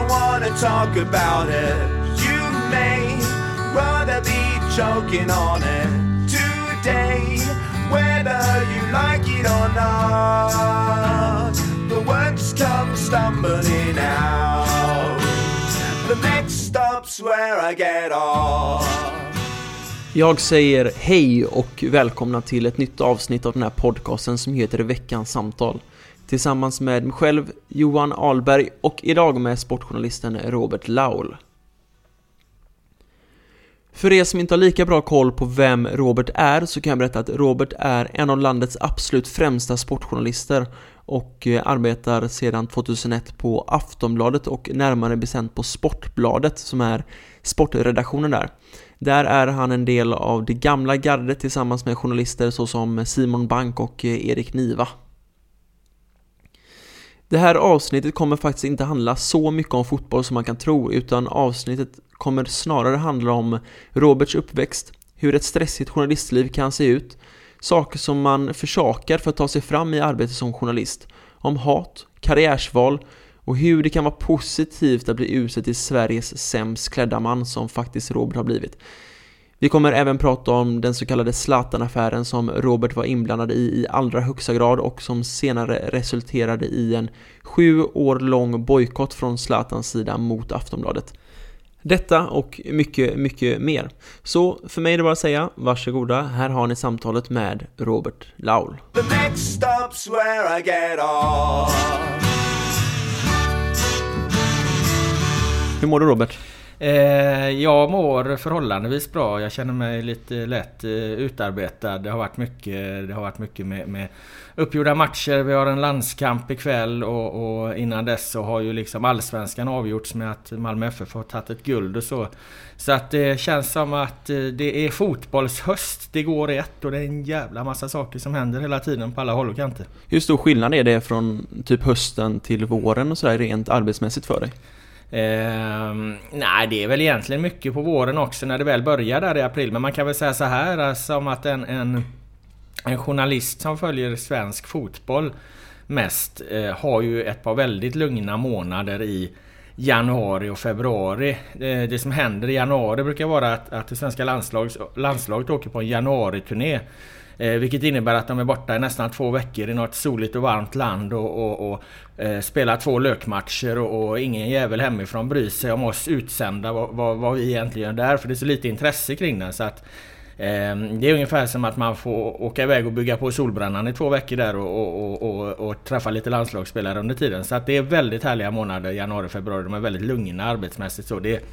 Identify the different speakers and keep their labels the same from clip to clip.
Speaker 1: Don't wanna talk about it. You may rather be choking on it today, whether you like it or not. The words come stumbling out. The next stop's where I get off.
Speaker 2: Jag säger hej och välkomna till ett nytt avsnitt av den här podcasten som heter Veckans samtal. Tillsammans med mig själv, Johan Alberg och idag med sportjournalisten Robert Laul. För er som inte har lika bra koll på vem Robert är så kan jag berätta att Robert är en av landets absolut främsta sportjournalister och eh, arbetar sedan 2001 på Aftonbladet och närmare bestämt på Sportbladet som är sportredaktionen där. Där är han en del av det gamla gardet tillsammans med journalister såsom Simon Bank och eh, Erik Niva. Det här avsnittet kommer faktiskt inte handla så mycket om fotboll som man kan tro, utan avsnittet kommer snarare handla om Roberts uppväxt, hur ett stressigt journalistliv kan se ut, saker som man försakar för att ta sig fram i arbetet som journalist, om hat, karriärsval och hur det kan vara positivt att bli utsedd till Sveriges sämst klädda man som faktiskt Robert har blivit. Vi kommer även prata om den så kallade Zlatan-affären som Robert var inblandad i i allra högsta grad och som senare resulterade i en sju år lång bojkott från Zlatans sida mot Aftonbladet. Detta och mycket, mycket mer. Så för mig är det bara att säga varsågoda, här har ni samtalet med Robert Laul. Hur mår du Robert?
Speaker 3: Eh, jag mår förhållandevis bra. Jag känner mig lite lätt eh, utarbetad. Det har varit mycket, det har varit mycket med, med uppgjorda matcher. Vi har en landskamp ikväll och, och innan dess så har ju liksom allsvenskan avgjorts med att Malmö FF har tagit ett guld och så. Så att det känns som att eh, det är fotbollshöst. Det går i ett och det är en jävla massa saker som händer hela tiden på alla håll och kanter.
Speaker 2: Hur stor skillnad är det från typ hösten till våren och sådär rent arbetsmässigt för dig?
Speaker 3: Ehm, nej, det är väl egentligen mycket på våren också när det väl börjar där i april. Men man kan väl säga så här alltså, som att en, en, en journalist som följer svensk fotboll mest eh, har ju ett par väldigt lugna månader i januari och februari. Det, det som händer i januari brukar vara att, att det svenska landslags, landslaget åker på en januariturné. Eh, vilket innebär att de är borta i nästan två veckor i något soligt och varmt land och, och, och eh, spelar två lökmatcher och, och ingen jävel hemifrån bryr sig om oss utsända vad, vad, vad vi egentligen gör där. För det är så lite intresse kring den. Så att, eh, det är ungefär som att man får åka iväg och bygga på solbrännan i två veckor där och, och, och, och, träffa lite landslagsspelare under tiden. Så att det är väldigt härliga månader, januari, februari. De är väldigt lugna arbetsmässigt. Så det,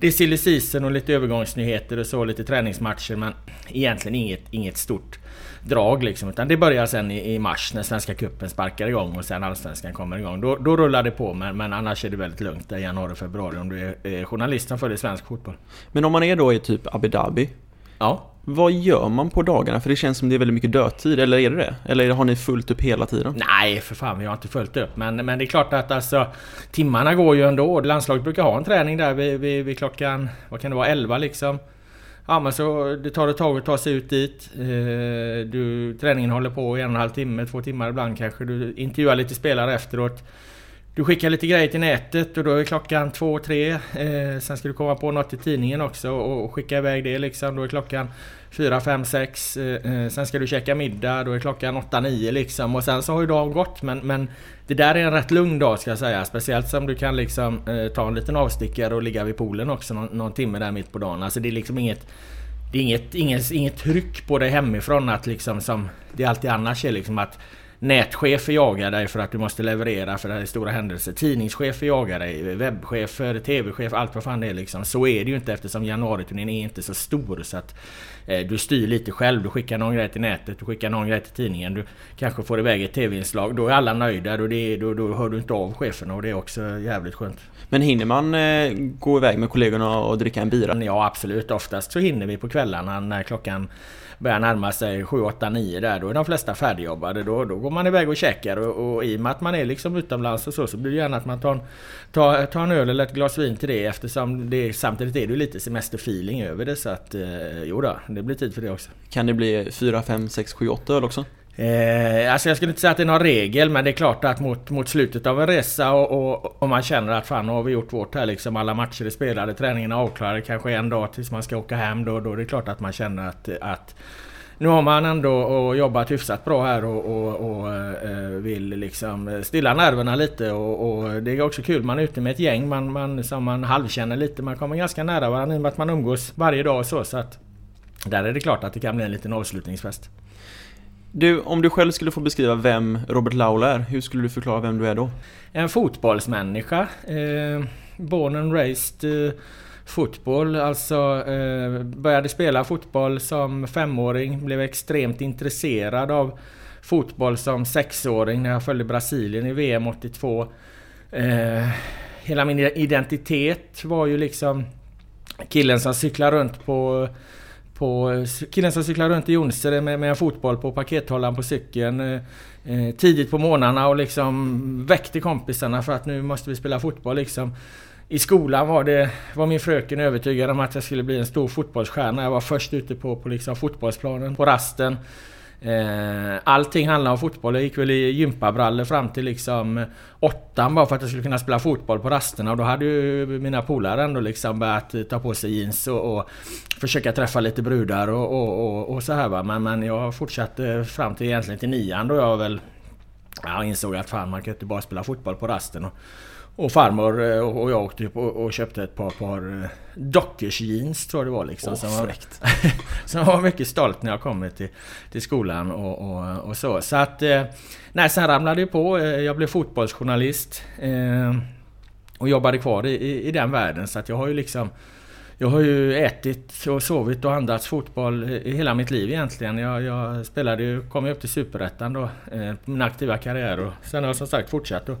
Speaker 3: det är silly season och lite övergångsnyheter och så, lite träningsmatcher men egentligen inget, inget stort drag liksom. Utan det börjar sen i, i mars när Svenska Cupen sparkar igång och sen Allsvenskan kommer igång. Då, då rullar det på men, men annars är det väldigt lugnt i januari, februari om du är, är journalist som följer svensk fotboll.
Speaker 2: Men om man är då i typ Abu Dhabi,
Speaker 3: Ja.
Speaker 2: vad gör man på dagarna? För det känns som det är väldigt mycket dödtid, eller är det det? Eller har ni fullt upp hela tiden?
Speaker 3: Nej för fan, vi har inte följt upp. Men, men det är klart att alltså Timmarna går ju ändå. Landslaget brukar ha en träning där vid, vid, vid klockan, vad kan det vara, 11 liksom. Ja men så det tar ett tag att ta sig ut dit. Eh, du, träningen håller på i en och en halv timme, två timmar ibland kanske. Du intervjuar lite spelare efteråt. Du skickar lite grejer till nätet och då är klockan två, tre. Eh, sen ska du komma på något i tidningen också och skicka iväg det liksom. Då är klockan fyra, fem, sex. Eh, eh, sen ska du käka middag. Då är klockan åtta, nio liksom. Och sen så har ju dagen gått. Men, men det där är en rätt lugn dag ska jag säga. Speciellt som du kan liksom eh, ta en liten avstickare och ligga vid poolen också någon, någon timme där mitt på dagen. Alltså det är liksom inget... Det är inget, inget, inget tryck på dig hemifrån att liksom som det alltid annars är liksom att Nätchefer jagar dig för att du måste leverera för det är stora händelser. Tidningschefer jagar dig, webbchefer, tv-chefer, allt vad fan det är liksom. Så är det ju inte eftersom januariturnén är inte så stor så att eh, du styr lite själv. Du skickar någon grej till nätet, du skickar någon grej till tidningen. Du kanske får iväg ett tv-inslag. Då är alla nöjda. Då, det, då, då hör du inte av cheferna och det är också jävligt skönt.
Speaker 2: Men hinner man eh, gå iväg med kollegorna och dricka en bira?
Speaker 3: Ja absolut. Oftast så hinner vi på kvällarna när klockan börjar närma sig 7, 8, 9 där. Då är de flesta färdigjobbade. Då, då går man iväg och käkar och, och i och med att man är liksom utomlands och så så blir det gärna att man tar, tar, tar en öl eller ett glas vin till det eftersom det samtidigt är det lite semesterfeeling över det så att eh, jo då, det blir tid för det också.
Speaker 2: Kan det bli 4, 5, 6, 7, 8 öl också?
Speaker 3: Eh, alltså jag skulle inte säga att det är någon regel men det är klart att mot, mot slutet av en resa och, och, och man känner att fan nu har vi gjort vårt här liksom. Alla matcher är spelade, träningen är avklarade kanske en dag tills man ska åka hem. Då, då är det klart att man känner att, att nu har man ändå jobbat hyfsat bra här och, och, och eh, vill liksom stilla nerverna lite och, och, det är också kul. Man är ute med ett gäng man, man, som man halvkänner lite. Man kommer ganska nära varandra i och med att man umgås varje dag och så. så att där är det klart att det kan bli en liten avslutningsfest.
Speaker 2: Du, om du själv skulle få beskriva vem Robert Laula är, hur skulle du förklara vem du är då?
Speaker 3: En fotbollsmänniska. Eh, born and raised eh, fotboll. Alltså eh, började spela fotboll som femåring. Blev extremt intresserad av fotboll som sexåring när jag följde Brasilien i VM 82. Eh, hela min identitet var ju liksom killen som cyklar runt på på eh, killen som cyklar runt i Jonsered med, med en fotboll på pakethållaren på cykeln. Eh, eh, tidigt på morgnarna och liksom väckte kompisarna för att nu måste vi spela fotboll liksom. I skolan var, det, var min fröken övertygad om att jag skulle bli en stor fotbollsstjärna. Jag var först ute på, på liksom fotbollsplanen, på rasten. Eh, allting handlade om fotboll. Jag gick väl i gympabrallor fram till liksom åttan bara för att jag skulle kunna spela fotboll på rasterna. Och då hade ju mina polare ändå liksom börjat eh, ta på sig jeans och, och försöka träffa lite brudar och, och, och, och så här va. Men, men jag fortsatte fram till egentligen till nian då jag väl jag insåg att fan man kan inte bara spela fotboll på rasten. Och, och farmor eh, och jag åkte upp och köpte ett par, par eh, Dockers jeans tror jag det var liksom.
Speaker 2: Oh,
Speaker 3: som, var, som var mycket stolt när jag kom till, till skolan och, och, och så. Så att... Eh, nej, sen ramlade det på. Jag blev fotbollsjournalist. Och jobbade kvar i, i den världen. Så att jag har ju liksom... Jag har ju ätit och sovit och andats fotboll i hela mitt liv egentligen. Jag, jag spelade ju, kom ju upp till Superettan då, min aktiva karriär och sen har jag som sagt fortsatt. Och,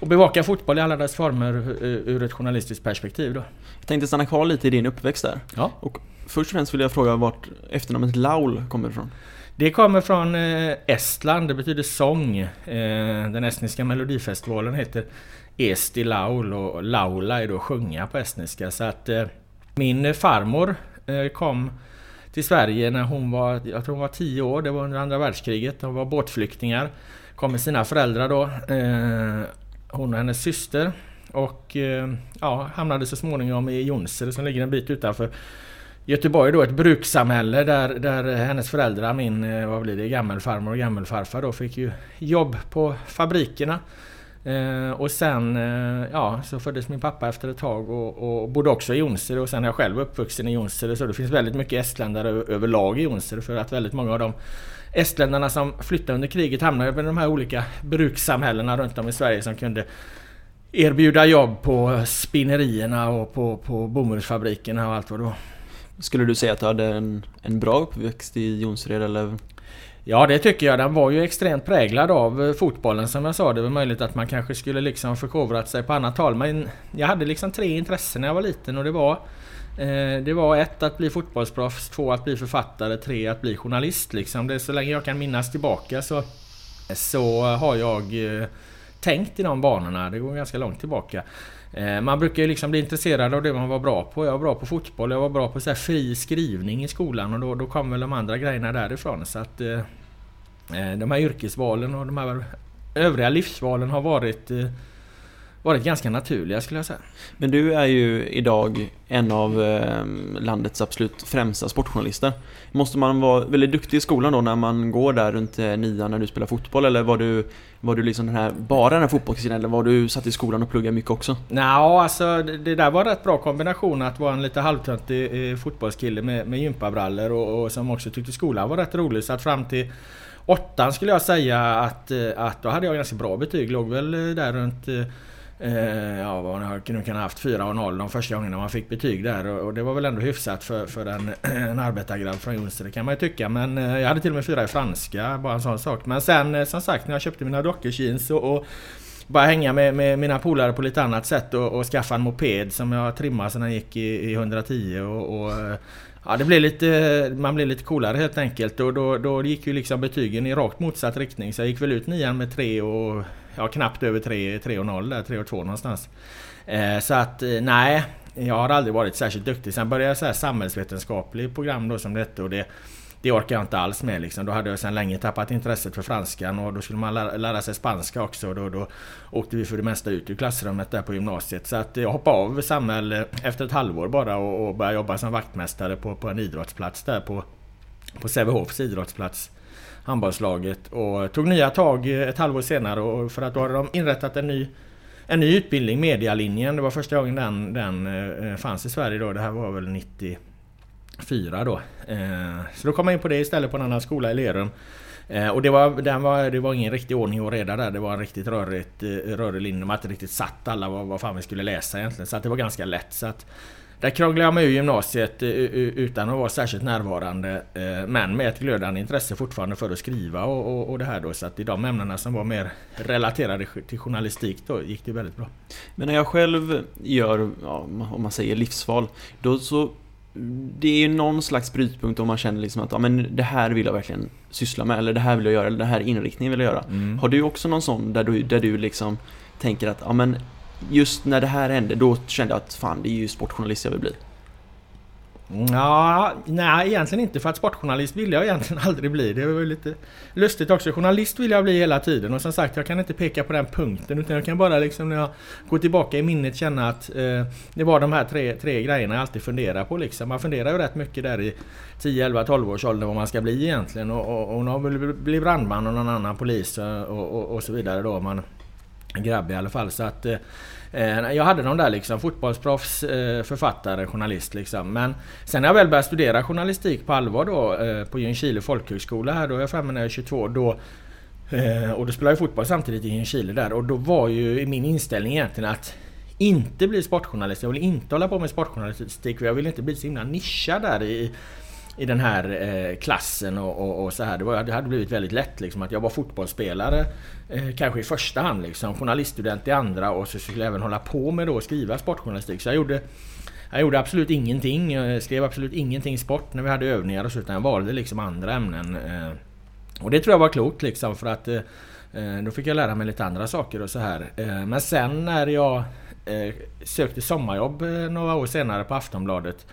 Speaker 3: och bevaka fotboll i alla dess former eh, ur ett journalistiskt perspektiv då.
Speaker 2: Jag tänkte stanna kvar lite i din uppväxt där.
Speaker 3: Ja.
Speaker 2: Och först och främst vill jag fråga vart efternamnet Laul kommer ifrån?
Speaker 3: Det kommer från eh, Estland, det betyder sång. Eh, den estniska melodifestivalen heter Esti Laul och Laula är då sjunga på estniska. Så att min farmor kom till Sverige när hon var, jag tror hon var 10 år, det var under andra världskriget. De var båtflyktingar. Kom med sina föräldrar då hon och hennes syster. Och eh, ja, hamnade så småningom i Jonsered som ligger en bit utanför Göteborg då, ett brukssamhälle där, där hennes föräldrar, min, eh, vad blir det, gammelfarmor och gammelfarfar då fick ju jobb på fabrikerna. Eh, och sen eh, ja, så föddes min pappa efter ett tag och, och bodde också i Jonsered och sen är jag själv uppvuxen i Jonsered så det finns väldigt mycket estländare överlag i Jonsered för att väldigt många av dem estländarna som flyttade under kriget hamnade i de här olika brukssamhällena runt om i Sverige som kunde erbjuda jobb på spinnerierna och på, på bomullsfabrikerna och allt vad det var.
Speaker 2: Skulle du säga att du hade en, en bra uppväxt i Jonsered eller?
Speaker 3: Ja det tycker jag. Den var ju extremt präglad av fotbollen som jag sa. Det var möjligt att man kanske skulle liksom förkovrat sig på annat håll. Men jag hade liksom tre intressen när jag var liten och det var Eh, det var ett att bli fotbollsproffs, två att bli författare, tre att bli journalist. Liksom. Det, så länge jag kan minnas tillbaka så, så har jag eh, tänkt i de banorna. Det går ganska långt tillbaka. Eh, man brukar ju liksom bli intresserad av det man var bra på. Jag var bra på fotboll, jag var bra på så fri skrivning i skolan och då, då kom väl de andra grejerna därifrån. Så att de här yrkesvalen och de här övriga livsvalen har varit varit ganska naturliga skulle jag säga.
Speaker 2: Men du är ju idag en av eh, landets absolut främsta sportjournalister. Måste man vara väldigt duktig i skolan då när man går där runt eh, nian när du spelar fotboll eller var du, var du liksom den här, bara den här fotbollskillen eller var du satt i skolan och pluggade mycket också?
Speaker 3: Nja, alltså det där var rätt bra kombination att vara en lite halvtöntig eh, fotbollskille med, med gympabrallor och, och som också tyckte skolan var rätt rolig. Så att fram till åttan skulle jag säga att, att då hade jag ganska bra betyg. Låg väl där runt Eh, ja, vad man nu kan ha haft 4 och 0 de första gångerna man fick betyg där och, och det var väl ändå hyfsat för, för en, en arbetargrabb från Jonsered kan man ju tycka. Men eh, jag hade till och med fyra i franska, bara en sån sak. Men sen eh, som sagt när jag köpte mina dockerjeans och, och bara hänga med, med mina polare på lite annat sätt och, och, skaffa en moped som jag trimmade så den gick i, i 110 och, och eh, Ja det blev lite, man blev lite coolare helt enkelt och då, då gick ju liksom betygen i rakt motsatt riktning. Så jag gick väl ut nian med 3 och ja, knappt över 3, 3 och 0 där, 3 och 2 någonstans. Eh, så att eh, nej, jag har aldrig varit särskilt duktig. Sen började jag så här samhällsvetenskaplig program då som detta och det det orkar jag inte alls med liksom. Då hade jag sedan länge tappat intresset för franskan och då skulle man lära, lära sig spanska också. Och då, då åkte vi för det mesta ut ur klassrummet där på gymnasiet. Så att jag hoppade av samhäll eh, efter ett halvår bara och, och började jobba som vaktmästare på, på en idrottsplats där på, på Sävehofs idrottsplats handbollslaget och tog nya tag eh, ett halvår senare och för att då hade de inrättat en ny en ny utbildning, Medialinjen. Det var första gången den, den eh, fanns i Sverige då. Det här var väl 90 94 då. Eh, så då kom jag in på det istället på en annan skola i Lerum. Eh, och det var, den var, det var ingen riktig ordning och reda där. Det var en riktigt rörigt, eh, rörig linje. De hade inte riktigt satt alla vad, vad fan vi skulle läsa egentligen. Så att det var ganska lätt. Så att där krånglade jag mig ur gymnasiet utan att vara särskilt närvarande. Men med ett glödande intresse fortfarande för att skriva och, och, och det här då. Så att i de ämnena som var mer relaterade till journalistik då gick det väldigt bra.
Speaker 2: Men när jag själv gör, ja, om man säger livsval, då så det är ju någon slags brytpunkt om man känner liksom att ja, men det här vill jag verkligen syssla med eller det här vill jag göra eller det här inriktningen vill jag göra. Mm. Har du också någon sån där du, där du liksom tänker att ja, men just när det här hände, då kände jag att fan, det är ju sportjournalist jag vill bli.
Speaker 3: Ja, nej egentligen inte för att sportjournalist vill jag egentligen aldrig bli. Det var lite lustigt också. Journalist vill jag bli hela tiden och som sagt jag kan inte peka på den punkten utan jag kan bara liksom när jag går tillbaka i minnet känna att eh, det var de här tre, tre grejerna jag alltid funderar på liksom. Man funderar ju rätt mycket där i 10, 11, 12 års ålder vad man ska bli egentligen och, och, och någon vill bli brandman och någon annan polis och, och, och så vidare då. Man, grabb i alla fall. Så att, eh, Eh, jag hade de där liksom fotbollsproffs, eh, författare, journalist liksom. Men sen när jag väl började studera journalistik på allvar då eh, på Ljungskile folkhögskola här, då är jag framme när jag är 22. Då, och då spelade jag fotboll samtidigt i Ljungskile där och då var ju min inställning egentligen att inte bli sportjournalist. Jag vill inte hålla på med sportjournalistik för jag vill inte bli så himla nischad där i i den här eh, klassen och, och, och, så här. Det, var, det hade blivit väldigt lätt liksom att jag var fotbollsspelare eh, kanske i första hand liksom. Journaliststudent i andra och så skulle jag även hålla på med då skriva sportjournalistik. Så jag gjorde jag gjorde absolut ingenting. Jag skrev absolut ingenting sport när vi hade övningar och så utan jag valde liksom andra ämnen. Eh, och det tror jag var klokt liksom för att eh, eh då fick jag lära mig lite andra saker och så här. Eh, men sen när jag eh, sökte sommarjobb eh, några år senare på Aftonbladet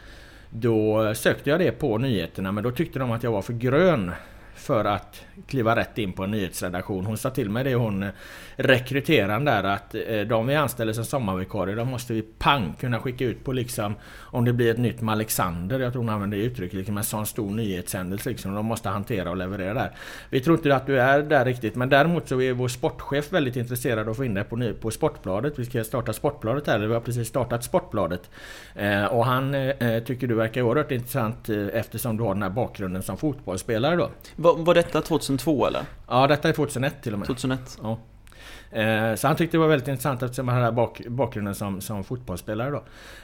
Speaker 3: då sökte jag det på nyheterna men då tyckte de att jag var för grön för att kliva rätt in på en nyhetsredaktion. Hon sa till mig det hon eh, rekryteraren där att eh, de vi anställer som sommarvikarier de måste vi pang kunna skicka ut på liksom om det blir ett nytt med Alexander, jag tror hon använde det uttrycket, liksom en sån stor nyhetshändelse liksom. De måste hantera och leverera där. Vi tror inte att du är där riktigt men däremot så är vår sportchef väldigt intresserad av att få in dig på, på Sportbladet. Vi ska starta Sportbladet här, vi har precis startat Sportbladet. Eh, och han eh, eh, tycker du verkar oerhört intressant eh, eftersom du har den här bakgrunden som fotbollsspelare då.
Speaker 2: Var, var detta 2002 eller?
Speaker 3: Ja, detta är 2001 till och med.
Speaker 2: 2001?
Speaker 3: Ja. Eh, så han tyckte det var väldigt intressant eftersom han hade bak, bakgrunden som, som fotbollsspelare då.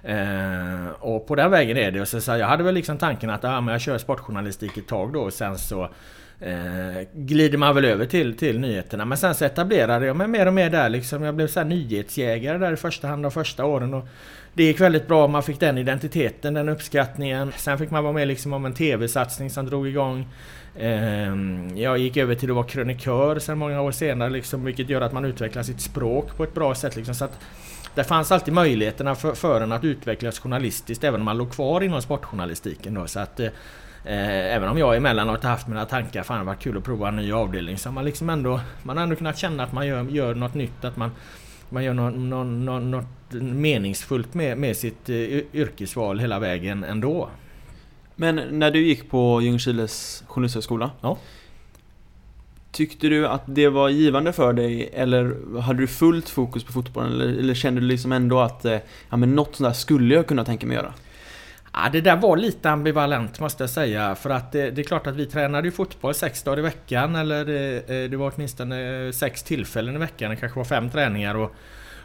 Speaker 3: Eh, och på den vägen är det. Och så, så jag hade väl liksom tanken att ah, men jag kör sportjournalistik ett tag då och sen så eh, glider man väl över till, till nyheterna. Men sen så etablerade jag mig mer och mer där liksom. Jag blev så här nyhetsjägare där i första hand de första åren. Och det gick väldigt bra, man fick den identiteten, den uppskattningen. Sen fick man vara med liksom om en TV-satsning som drog igång. Ehm, jag gick över till att vara krönikör sen många år senare liksom, vilket gör att man utvecklar sitt språk på ett bra sätt. Liksom, så att det fanns alltid möjligheterna för, för en att utvecklas journalistiskt även om man låg kvar inom sportjournalistiken då. Så att, eh, även om jag emellanåt har haft mina tankar, fan vad kul att prova en ny avdelning, så har man liksom ändå, man har ändå kunnat känna att man gör, gör något nytt, att man, man gör något, något, något meningsfullt med, med sitt yrkesval hela vägen ändå.
Speaker 2: Men när du gick på Ljungskiles journalisthögskola
Speaker 3: ja.
Speaker 2: Tyckte du att det var givande för dig eller hade du fullt fokus på fotbollen eller, eller kände du liksom ändå att eh, ja, men något sånt där skulle jag kunna tänka mig göra?
Speaker 3: Ja, det där var lite ambivalent måste jag säga. För att det, det är klart att vi tränade ju fotboll sex dagar i veckan. Eller det, det var åtminstone sex tillfällen i veckan. Det kanske var fem träningar. Och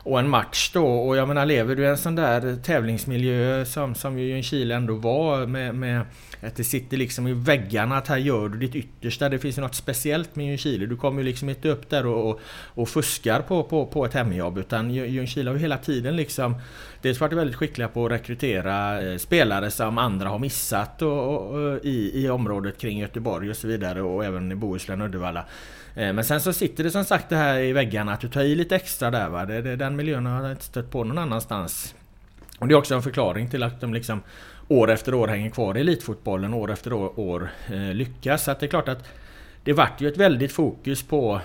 Speaker 3: och en match då. Och jag menar, lever du i en sån där tävlingsmiljö som, som ju Chile ändå var med, med att det sitter liksom i väggarna att här gör du ditt yttersta. Det finns ju något speciellt med Ljungskile. Du kommer ju liksom inte upp där och, och, och fuskar på, på, på ett hemjobb. Utan Ljungskile har ju hela tiden liksom Dels varit väldigt skickliga på att rekrytera eh, spelare som andra har missat och, och, i, i området kring Göteborg och så vidare och även i Bohuslän och Uddevalla. Eh, men sen så sitter det som sagt det här i väggarna att du tar i lite extra där va. Det, det, den miljön har jag inte stött på någon annanstans. Och det är också en förklaring till att de liksom år efter år hänger kvar i elitfotbollen, år efter år, år eh, lyckas. Så att det är klart att det vart ju ett väldigt fokus på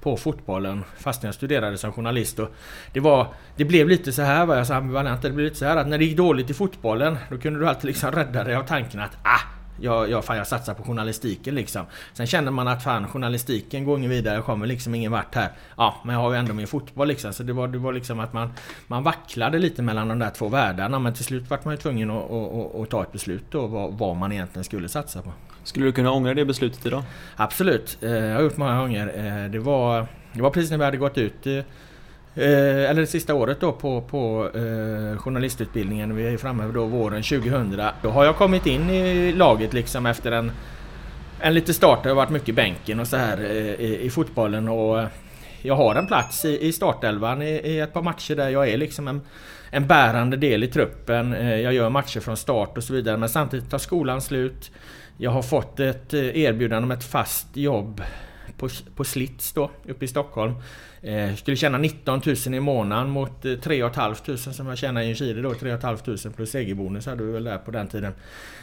Speaker 3: på fotbollen fast jag studerade som journalist. Och det, var, det blev lite så här, var jag så ambivalent, det blev lite så här att när det gick dåligt i fotbollen då kunde du alltid liksom rädda dig av tanken att ah, jag, jag, fan, jag satsar på journalistiken liksom. Sen känner man att fan journalistiken går ingen vidare, kommer liksom ingen vart här. Ja, men jag har ju ändå min fotboll liksom. Så det var, det var liksom att man, man vacklade lite mellan de där två världarna. Men till slut vart man ju tvungen att, att, att, att ta ett beslut då vad, vad, man egentligen skulle satsa på.
Speaker 2: Skulle du kunna ångra det beslutet idag?
Speaker 3: Absolut, eh, jag har gjort många gånger. Eh, det var, det var precis när vi hade gått ut eh, eller det sista året då på, på eh, journalistutbildningen. Vi är framme då våren 2000. Då har jag kommit in i laget liksom efter en, en lite start. Det har varit mycket bänken och så här eh, i, i, fotbollen. Och eh, jag har en plats i, i startelvan i, i, ett par matcher där jag är liksom en, en bärande del i truppen. Eh, jag gör matcher från start och så vidare. Men samtidigt tar skolan slut. Jag har fått ett eh, erbjudande om ett fast jobb på, på Slits då, uppe i Stockholm. Eh, skulle tjäna 19 000 i månaden mot eh, 3 500 som jag tjänade i Chile då. 3 500 plus segerbonus hade vi väl där på den tiden.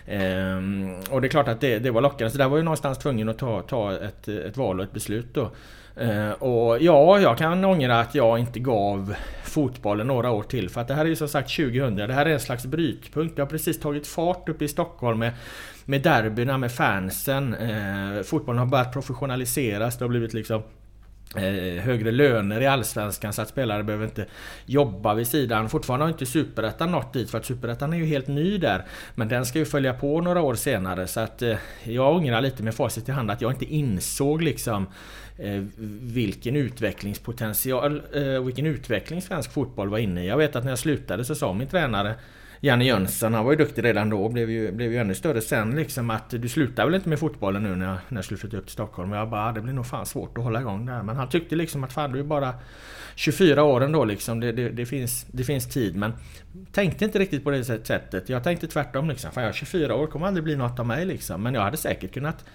Speaker 3: Eh, och det är klart att det, det var lockande. Så där var jag någonstans tvungen att ta, ta ett, ett val och ett beslut då. Eh, och ja, jag kan ångra att jag inte gav fotbollen några år till. För att det här är ju som sagt 2000. Det här är en slags brytpunkt. Det har precis tagit fart uppe i Stockholm med, med derbyna, med fansen. Eh, fotbollen har börjat professionaliseras. Det har blivit liksom Eh, högre löner i Allsvenskan så att spelare behöver inte jobba vid sidan. Fortfarande har inte Superettan nått dit för att Superettan är ju helt ny där. Men den ska ju följa på några år senare så att eh, jag ångrar lite med facit i hand att jag inte insåg liksom eh, vilken utvecklingspotential, eh, vilken utveckling svensk fotboll var inne i. Jag vet att när jag slutade så sa min tränare Janne Jönsson, han var ju duktig redan då, blev ju, blev ju ännu större sen liksom att du slutar väl inte med fotbollen nu när jag, när jag skulle flytta upp till Stockholm? Och jag bara, det blir nog fan svårt att hålla igång där. Men han tyckte liksom att fan du är bara 24 år ändå liksom, det, det, det, finns, det finns tid. Men tänkte inte riktigt på det sättet. Jag tänkte tvärtom liksom, fan jag är 24 år, kommer aldrig bli något av mig liksom. Men jag hade säkert kunnat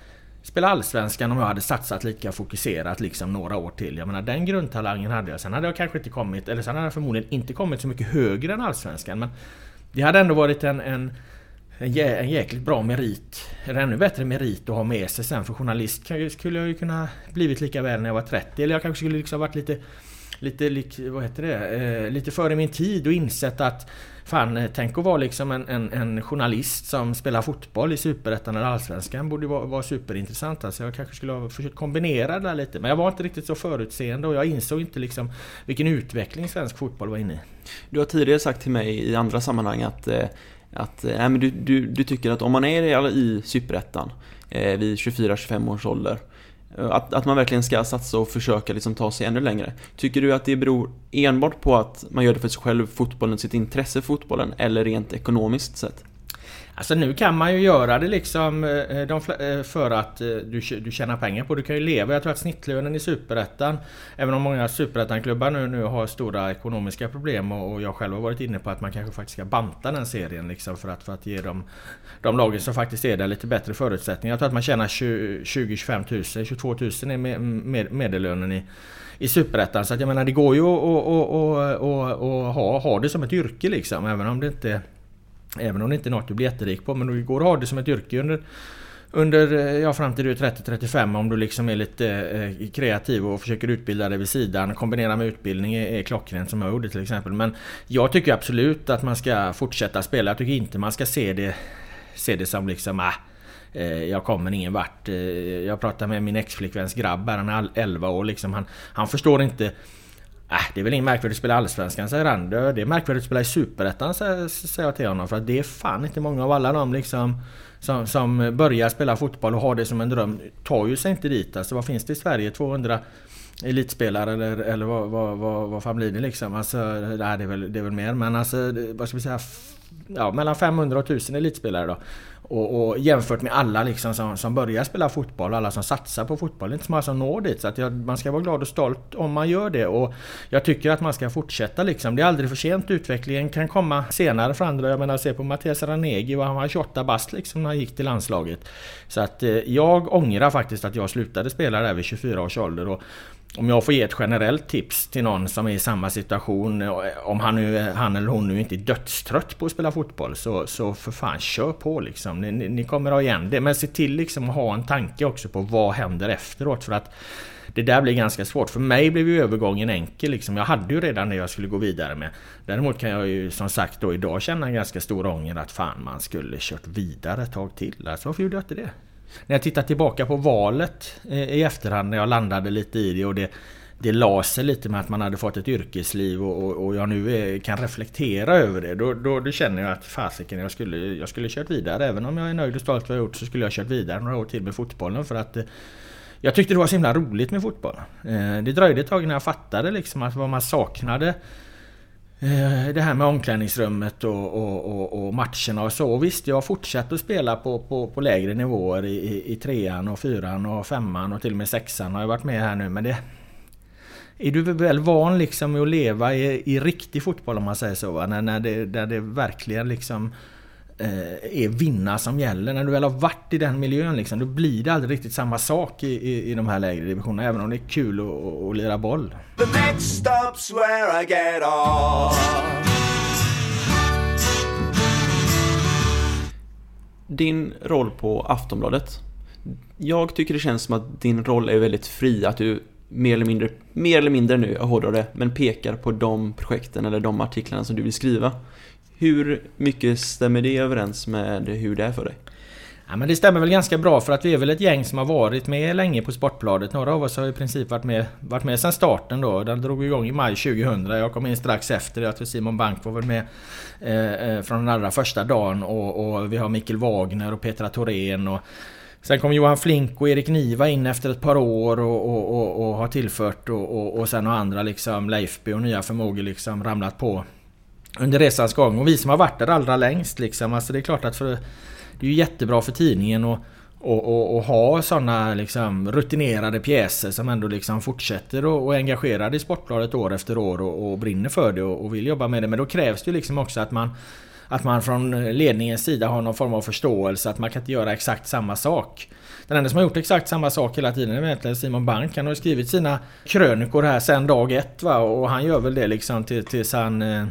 Speaker 3: spela Allsvenskan om jag hade satsat lika fokuserat liksom några år till. Jag menar den grundtalangen hade jag. Sen hade jag kanske inte kommit, eller sen hade jag förmodligen inte kommit så mycket högre än Allsvenskan. Men det hade ändå varit en, en, en, jä, en jäkligt bra merit. Eller ännu bättre merit att ha med sig sen för journalist skulle jag ju kunna blivit lika väl när jag var 30. Eller jag kanske skulle liksom varit lite lite, vad heter det, eh, lite före min tid och insett att Fan, eh, tänk att vara liksom en, en, en journalist som spelar fotboll i Superettan eller Allsvenskan borde vara, vara superintressant. Alltså jag kanske skulle ha försökt kombinera det där lite. Men jag var inte riktigt så förutseende och jag insåg inte liksom vilken utveckling svensk fotboll var inne i.
Speaker 2: Du har tidigare sagt till mig i andra sammanhang att, eh, att eh, nej, men du, du, du tycker att om man är i Superettan eh, vid 24-25 års ålder Eh, att, att man verkligen ska satsa och försöka liksom ta sig ännu längre. Tycker du att det beror enbart på att man gör det för sig själv, fotbollen, sitt intresse för fotbollen, eller rent ekonomiskt sett?
Speaker 3: Alltså nu kan man ju göra det liksom eh, eh, de, eh, för att du, du tjänar pengar på Du kan ju leva. Jag tror att snittlönen i Superettan, även om många Superettan-klubbar nu, nu har stora ekonomiska problem och, och, jag själv har varit inne på att man kanske faktiskt ska banta den serien liksom för att, för att ge dem, de lagen som faktiskt är där lite bättre förutsättningar. Jag tror att man tjänar 20-25 tusen, 22 000 är med, med, medellönen i i Superettan. Så att jag menar det går ju att ha, ha det som ett yrke liksom. Även om det inte Även om det inte är något du blir jätterik på. Men det går att ha det som ett yrke under under, eh, ja fram till du är 30-35 om du liksom är lite eh, kreativ och försöker utbilda dig vid sidan. Kombinera med utbildning är, är klockrent som jag gjorde till exempel. Men jag tycker absolut att man ska fortsätta spela. Jag tycker inte man ska se det, se det som liksom ah, eh, jag kommer ingen vart. Eh, jag pratade med min exflickväns grabb här, han är 11 år liksom. Han, han förstår inte Äh, det är väl inget märkvärdigt att spela Allsvenskan säger han. Det är märkvärdigt att spela i Superettan säger jag till honom. För att det är fan inte många av alla de liksom som, som börjar spela fotboll och har det som en dröm tar ju sig inte dit. Alltså vad finns det i Sverige? 200 elitspelare eller, eller vad, vad, vad, vad fan blir det liksom? Alltså, nej, det, är väl, det är väl mer men alltså vad ska vi säga? Ja, mellan 500 och 1000 elitspelare då. Och, och, jämfört med alla liksom som, som börjar spela fotboll och alla som satsar på fotboll. Det är inte så många som når dit. Så att jag, man ska vara glad och stolt om man gör det. Och jag tycker att man ska fortsätta liksom. Det är aldrig för sent. Utvecklingen kan komma senare för andra. Jag menar se på Mattias Ranegi. Han var 28 bast liksom när han gick till landslaget. Så att eh, jag ångrar faktiskt att jag slutade spela där vid 24 års ålder. Och, om jag får ge ett generellt tips till någon som är i samma situation. Eh, om han, nu, han eller hon nu inte är dödstrött på att spela fotboll. Så, så för fan kör på liksom. Ni, ni kommer ha igen det. Men se till liksom att ha en tanke också på vad händer efteråt. För att det där blir ganska svårt. För mig blev ju övergången enkel liksom. Jag hade ju redan det jag skulle gå vidare med. Däremot kan jag ju som sagt då idag känna en ganska stor ånger att fan man skulle kört vidare ett tag till. Alltså varför gjorde jag inte det? När jag tittar tillbaka på valet eh, i efterhand när jag landade lite i det och det det la sig lite med att man hade fått ett yrkesliv och, och, och jag nu är, kan reflektera över det. Då, då, då känner jag att fasiken, jag skulle, jag skulle kört vidare. Även om jag är nöjd och stolt vad jag gjort så skulle jag kört vidare några år till med fotbollen. För att eh, jag tyckte det var så himla roligt med fotboll. Det dröjde ett tag innan jag fattade liksom att vad man saknade Eh, det här med omklädningsrummet och, och, och, och, matcherna och så. Och visst, jag har fortsatt att spela på, på, på lägre nivåer i, i, i, trean och fyran och femman och till och med sexan har jag varit med här nu. Men det... Är du väl van liksom att leva i, i riktig fotboll om man säger så? Va? När, när det, där det verkligen liksom Eh, är vinna som gäller. När du väl har varit i den miljön liksom, då blir det aldrig riktigt samma sak i, i, i de här lägre divisionerna. Även om det är kul att, att lira boll. The next stop's where I get off.
Speaker 2: Din roll på Aftonbladet. Jag tycker det känns som att din roll är väldigt fri. Att du mer eller mindre, mer eller mindre nu, jag hårdrar det, men pekar på de projekten eller de artiklarna som du vill skriva. Hur mycket stämmer det överens med hur det är för dig?
Speaker 3: Ja, men det stämmer väl ganska bra för att vi är väl ett gäng som har varit med länge på Sportbladet. Några av oss har i princip varit med, varit med sedan starten då. Den drog igång i maj 2000. Jag kom in strax efter. Jag tror Simon Bank var väl med eh, eh, från den allra första dagen. Och, och vi har Mikkel Wagner och Petra Thorén och Sen kom Johan Flink och Erik Niva in efter ett par år och, och, och, och har tillfört och, och, sen har andra liksom Leifby och nya förmågor liksom ramlat på under resans gång. Och vi som har varit där allra längst liksom. Alltså det är klart att för, det är ju jättebra för tidningen och, och, och, och ha sådana liksom rutinerade pjäser som ändå liksom fortsätter och, och är engagerade i Sportbladet år efter år och, och brinner för det och, och, vill jobba med det. Men då krävs det liksom också att man att man från ledningens sida har någon form av förståelse att man kan inte göra exakt samma sak. Den enda som har gjort exakt samma sak hela tiden är egentligen Simon Bank. Han har skrivit sina krönikor här sedan dag ett va och han gör väl det liksom tills han eh,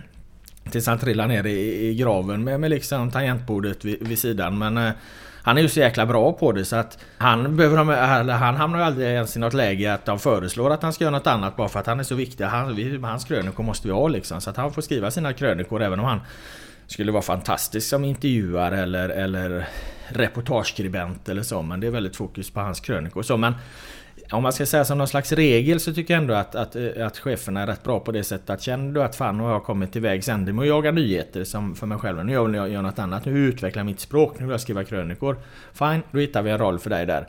Speaker 3: Tills han trillar ner i, i graven med, med liksom tangentbordet vid, vid sidan. Men eh, han är ju så jäkla bra på det så att han, behöver, han hamnar ju aldrig ens i något läge att de föreslår att han ska göra något annat bara för att han är så viktig. Han, vi, hans krönikor måste vi ha liksom. Så att han får skriva sina krönikor även om han skulle vara fantastisk som intervjuare eller, eller reportageskribent eller så. Men det är väldigt fokus på hans krönikor. Så, men om man ska säga som någon slags regel så tycker jag ändå att, att, eh, att cheferna är rätt bra på det sättet att känner du att fan nu har jag kommit till vägs ände med att jaga nyheter som för mig själv. Nu vill jag göra något annat. Nu utvecklar mitt språk. Nu vill jag skriva krönikor. Fine, då hittar vi en roll för dig där.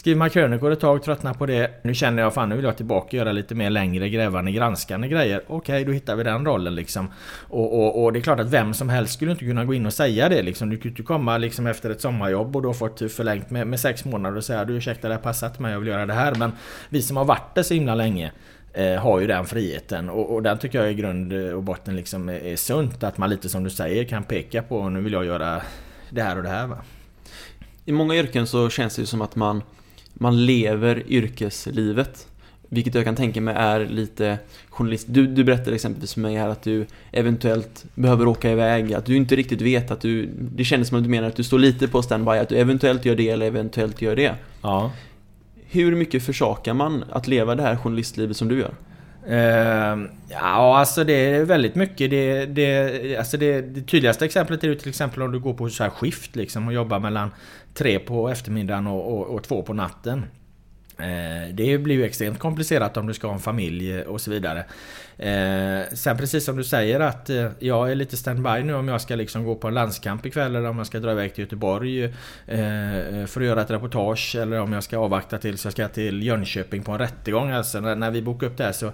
Speaker 3: Skriver man krönikor ett tag, tröttnar på det. Nu känner jag fan nu vill jag tillbaka och göra lite mer längre grävande, granskande grejer. Okej, då hittar vi den rollen liksom. Och, och, och, det är klart att vem som helst skulle inte kunna gå in och säga det liksom. Du kan inte komma liksom efter ett sommarjobb och då fått typ förlängt med, med sex månader och säga du ursäkta det här passar inte mig, jag vill göra det här. Men vi som har varit där så himla länge eh, har ju den friheten och, och den tycker jag i grund och botten liksom är, är sunt. Att man lite som du säger kan peka på nu vill jag göra det här och det här. Va?
Speaker 2: I många yrken så känns det ju som att man, man lever yrkeslivet. Vilket jag kan tänka mig är lite journalist. Du, du berättade exempelvis för mig här att du eventuellt behöver åka iväg, att du inte riktigt vet att du... Det kändes som att du menar att du står lite på standby, att du eventuellt gör det eller eventuellt gör det.
Speaker 3: Ja.
Speaker 2: Hur mycket försakar man att leva det här journalistlivet som du gör?
Speaker 3: Uh, ja, alltså det är väldigt mycket. Det, det, alltså det, det tydligaste exemplet är ju till exempel om du går på så här skift liksom och jobbar mellan tre på eftermiddagen och, och, och två på natten. Uh, det blir ju extremt komplicerat om du ska ha en familj och så vidare. Eh, sen precis som du säger att eh, jag är lite standby nu om jag ska liksom gå på en landskamp ikväll eller om jag ska dra iväg till Göteborg eh, eh, för att göra ett reportage eller om jag ska avvakta tills jag ska till Jönköping på en rättegång. Alltså när, när vi bokar upp det här så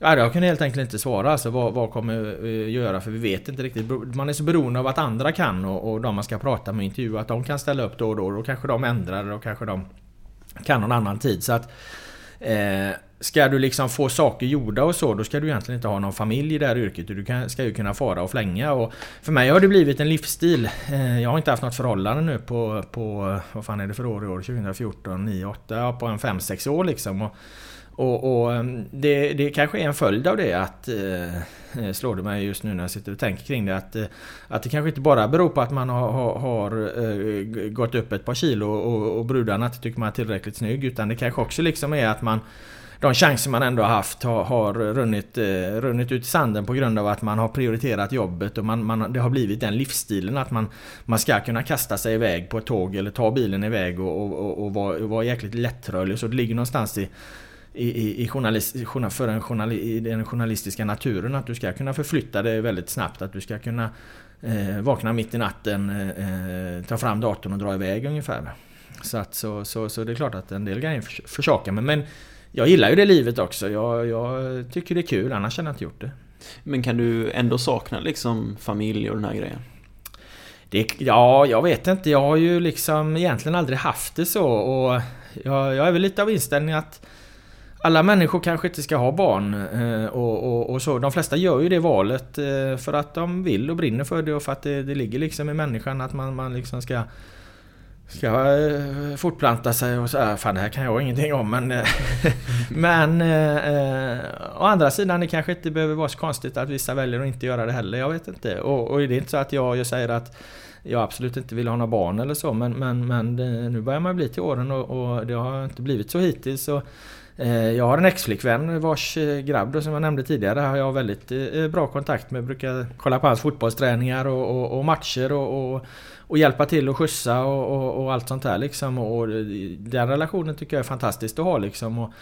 Speaker 3: Ja, jag kan helt enkelt inte svara alltså, vad, vad kommer vi göra för vi vet inte riktigt. Man är så beroende av att andra kan och, och de man ska prata med och intervjua att de kan ställa upp då och då. Då kanske de ändrar och kanske de kan någon annan tid. Så att eh, Ska du liksom få saker gjorda och så, då ska du egentligen inte ha någon familj i det här yrket. Du kan, ska ju kunna fara och flänga. Och för mig har det blivit en livsstil. Eh, jag har inte haft något förhållande nu på, på vad fan är det för år i år? 2014, 9, 8, ja, på en 5-6 år liksom. Och, och, och mm, det, det kanske är en följd av det att eh, eh, slår det mig just nu när jag sitter och tänker kring det att, eh, att det kanske inte bara beror på att man har, har, har gått upp ett par kilo och, och brudarna inte tycker man är tillräckligt snygg utan det kanske också liksom är att man de chanser man ändå har haft har, har runnit, eh, runnit ut i sanden på grund av att man har prioriterat jobbet och man, man, det har blivit den livsstilen att man, man ska kunna kasta sig iväg på ett tåg eller ta bilen iväg och, och, och, och vara, vara jäkligt lättrörlig. Så det ligger någonstans i i, i, journalist, för en journali, i den journalistiska naturen att du ska kunna förflytta dig väldigt snabbt. Att du ska kunna eh, vakna mitt i natten, eh, eh ta fram datorn och dra iväg ungefär. Så, att, så, så, så det är klart att en del grejer försakar mig. Men jag gillar ju det livet också. Jag, jag tycker det är kul, annars hade jag inte gjort det.
Speaker 2: Men kan du ändå sakna liksom familj och den här grejen?
Speaker 3: Det, ja, jag vet inte. Jag har ju liksom egentligen aldrig haft det så. Och jag, jag är väl lite av inställningen att alla människor kanske inte ska ha barn eh, och, och, och, så. De flesta gör ju det valet eh, för att de vill och brinner för det och för att det, det ligger liksom i människan att man, man liksom ska Ska eh, fortplanta sig och så här, fan det här kan jag ingenting om men... Eh, men... Eh, eh, å andra sidan det kanske inte behöver vara så konstigt att vissa väljer att inte göra det heller, jag vet inte. Och, och det är inte så att jag, jag säger att jag absolut inte vill ha några barn eller så men, men, men nu börjar man bli till åren och, och det har inte blivit så hittills. Och, jag har en ex-flickvän vars grabb då, som jag nämnde tidigare har jag väldigt bra kontakt med. Brukar kolla på hans fotbollsträningar och, och, och matcher och, och, och, hjälpa till och skjutsa och, och, allt sånt där liksom. Och, den relationen tycker jag är fantastisk att ha liksom. Och,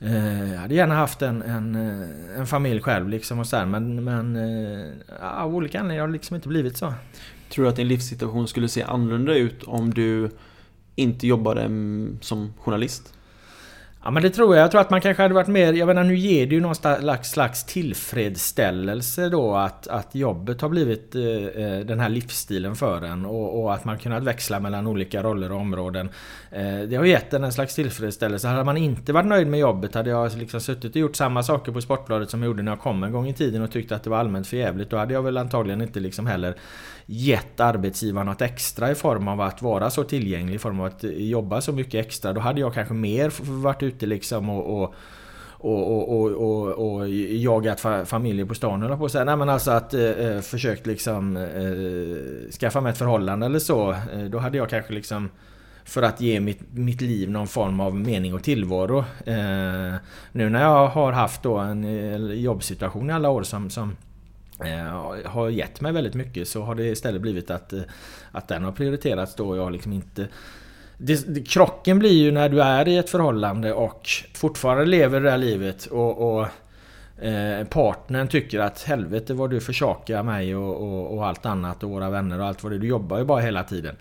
Speaker 3: eh, jag hade gärna haft en, en, eh, en familj själv liksom och så här, men, men eh, av olika anledningar har det liksom inte blivit så.
Speaker 2: Tror du att din livssituation skulle se annorlunda ut om du inte jobbade mm, som journalist?
Speaker 3: Ja men det tror jag. Jag tror att man kanske hade varit mer... Jag menar nu ger det ju någon slags, slags tillfredsställelse då att, att jobbet har blivit eh, eh, den här livsstilen för en och, och, att man kunnat växla mellan olika roller och områden. Eh, det har gett en en slags tillfredsställelse. Hade man inte varit nöjd med jobbet hade jag liksom suttit och gjort samma saker på Sportbladet som jag gjorde när jag kom en gång i tiden och tyckte att det var allmänt för jävligt. Då hade jag väl antagligen inte liksom heller gett arbetsgivaren något extra i form av att vara så tillgänglig, i form av att jobba så mycket extra. Då hade jag kanske mer varit ute liksom och, och och, och, och, och, jagat familjer på stan eller på så Nej men alltså att eh, eh, försökt liksom eh, skaffa mig ett förhållande eller så. Eh, då hade jag kanske liksom för att ge mitt, mitt liv någon form av mening och tillvaro. Eh, nu när jag har haft då en eh, jobbsituation i alla år som, som Eh, har gett mig väldigt mycket så har det istället blivit att, eh, att den har prioriterats då. Jag liksom inte... Det, det, krocken blir ju när du är i ett förhållande och fortfarande lever det här livet och, och eh, partnern tycker att helvete vad du försakar mig och, och, och, allt annat och våra vänner och allt vad det Du jobbar ju bara hela tiden.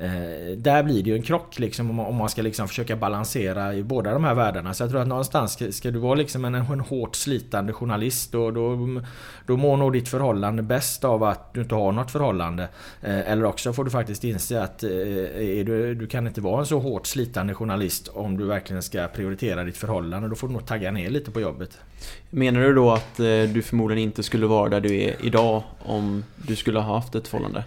Speaker 3: Eh, där blir det ju en krock liksom om, om man ska liksom försöka balansera i båda de här världarna. Så jag tror att någonstans ska, ska du vara liksom en, en hårt slitande journalist då, då, då mår nog ditt förhållande bäst av att du inte har något förhållande. Eh, eller också får du faktiskt inse att eh, är du, du kan inte vara en så hårt slitande journalist om du verkligen ska prioritera ditt förhållande. Då får du nog tagga ner lite på jobbet.
Speaker 2: Menar du då att eh, du förmodligen inte skulle vara där du är idag om du skulle ha haft ett förhållande?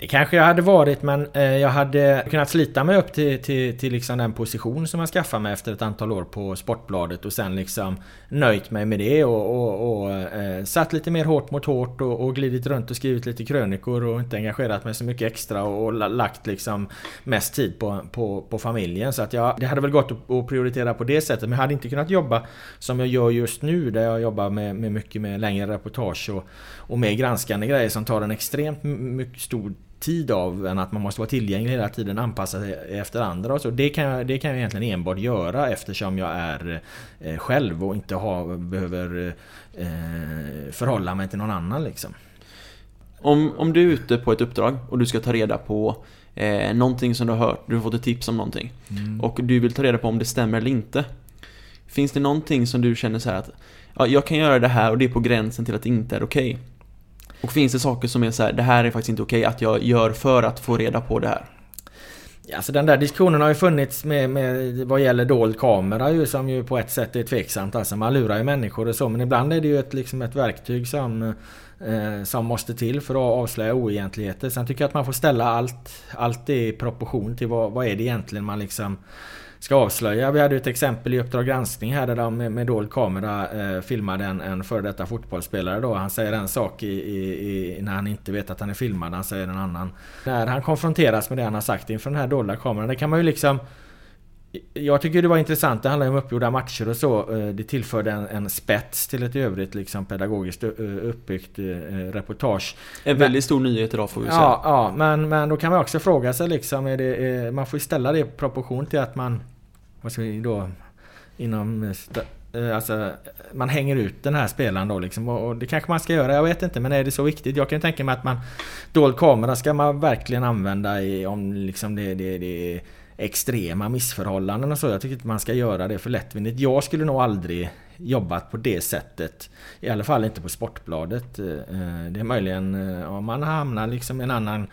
Speaker 3: Det kanske jag hade varit men eh, jag hade kunnat slita mig upp till, till, till liksom den position som jag skaffade mig efter ett antal år på Sportbladet och sen liksom nöjt mig med det och, och, och eh, satt lite mer hårt mot hårt och, och, glidit runt och skrivit lite krönikor och inte engagerat mig så mycket extra och, och lagt liksom mest tid på, på, på familjen. Så att jag, det hade väl gått att, att prioritera på det sättet men jag hade inte kunnat jobba som jag gör just nu där jag jobbar med, med mycket med längre reportage och, och mer granskande grejer som tar en extremt mycket stor tid av än att man måste vara tillgänglig hela tiden, anpassa sig efter andra och så. Det kan, jag, det kan jag egentligen enbart göra eftersom jag är eh, själv och inte ha, behöver eh, förhålla mig till någon annan liksom.
Speaker 2: Om, om du är ute på ett uppdrag och du ska ta reda på eh, någonting som du har hört, du har fått ett tips om någonting mm. och du vill ta reda på om det stämmer eller inte. Finns det någonting som du känner så att ja, jag kan göra det här och det är på gränsen till att det inte är okej? Okay. Och finns det saker som är så här, det här är faktiskt inte okej att jag gör för att få reda på det här?
Speaker 3: Alltså den där diskussionen har ju funnits med, med vad gäller dold kamera ju som ju på ett sätt är tveksamt. Alltså man lurar ju människor och så men ibland är det ju ett, liksom ett verktyg som, eh, som måste till för att avslöja oegentligheter. Sen tycker jag att man får ställa allt, allt i proportion till vad, vad är det egentligen man liksom ska avslöja. Vi hade ett exempel i Uppdrag granskning här där de med, med dold kamera eh, filmade en, en före detta fotbollsspelare då. Han säger en sak i, i, i, när han inte vet att han är filmad, han säger en annan. När han konfronteras med det han har sagt inför den här dolda kameran, det kan man ju liksom jag tycker det var intressant, det handlar ju om uppgjorda matcher och så. Eh, det tillförde en, en spets till ett övrigt liksom pedagogiskt eh, uppbyggt eh, reportage.
Speaker 2: En väldigt stor nyhet idag får vi säga.
Speaker 3: Ja, ja men, men då kan man också fråga sig liksom, är det, man får ju ställa det i proportion till att man, vad ska vi då, inom Alltså, man hänger ut den här spelaren då liksom. Och det kanske man ska göra, jag vet inte. Men är det så viktigt? Jag kan tänka mig att man... Dold kamera ska man verkligen använda i, om liksom det, det, det extrema missförhållanden och så. Jag tycker inte man ska göra det för lättvindigt. Jag skulle nog aldrig jobbat på det sättet. I alla fall inte på Sportbladet. Eh, det är möjligen eh, om man hamnar liksom i en annan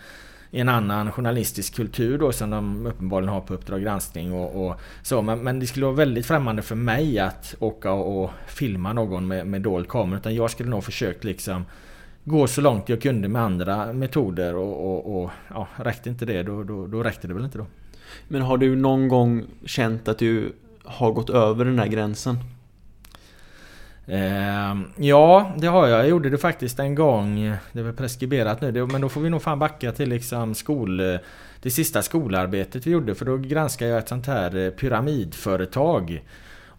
Speaker 3: i en annan journalistisk kultur då som de uppenbarligen har på Uppdrag granskning och, och så. Men, men, det skulle vara väldigt främmande för mig att åka och, och filma någon med, med dold kamera. Utan jag skulle nog försökt liksom gå så långt jag kunde med andra metoder och, och, och ja, räckte inte det då, då, då räckte det väl inte då.
Speaker 2: Men har du någon gång känt att du har gått över den där gränsen?
Speaker 3: Eh, ja, det har jag. Jag gjorde det faktiskt en gång. Det är väl preskriberat nu. Men då får vi nog fan backa till liksom skol... Det sista skolarbetet vi gjorde. För då granskade jag ett sånt här eh, pyramidföretag.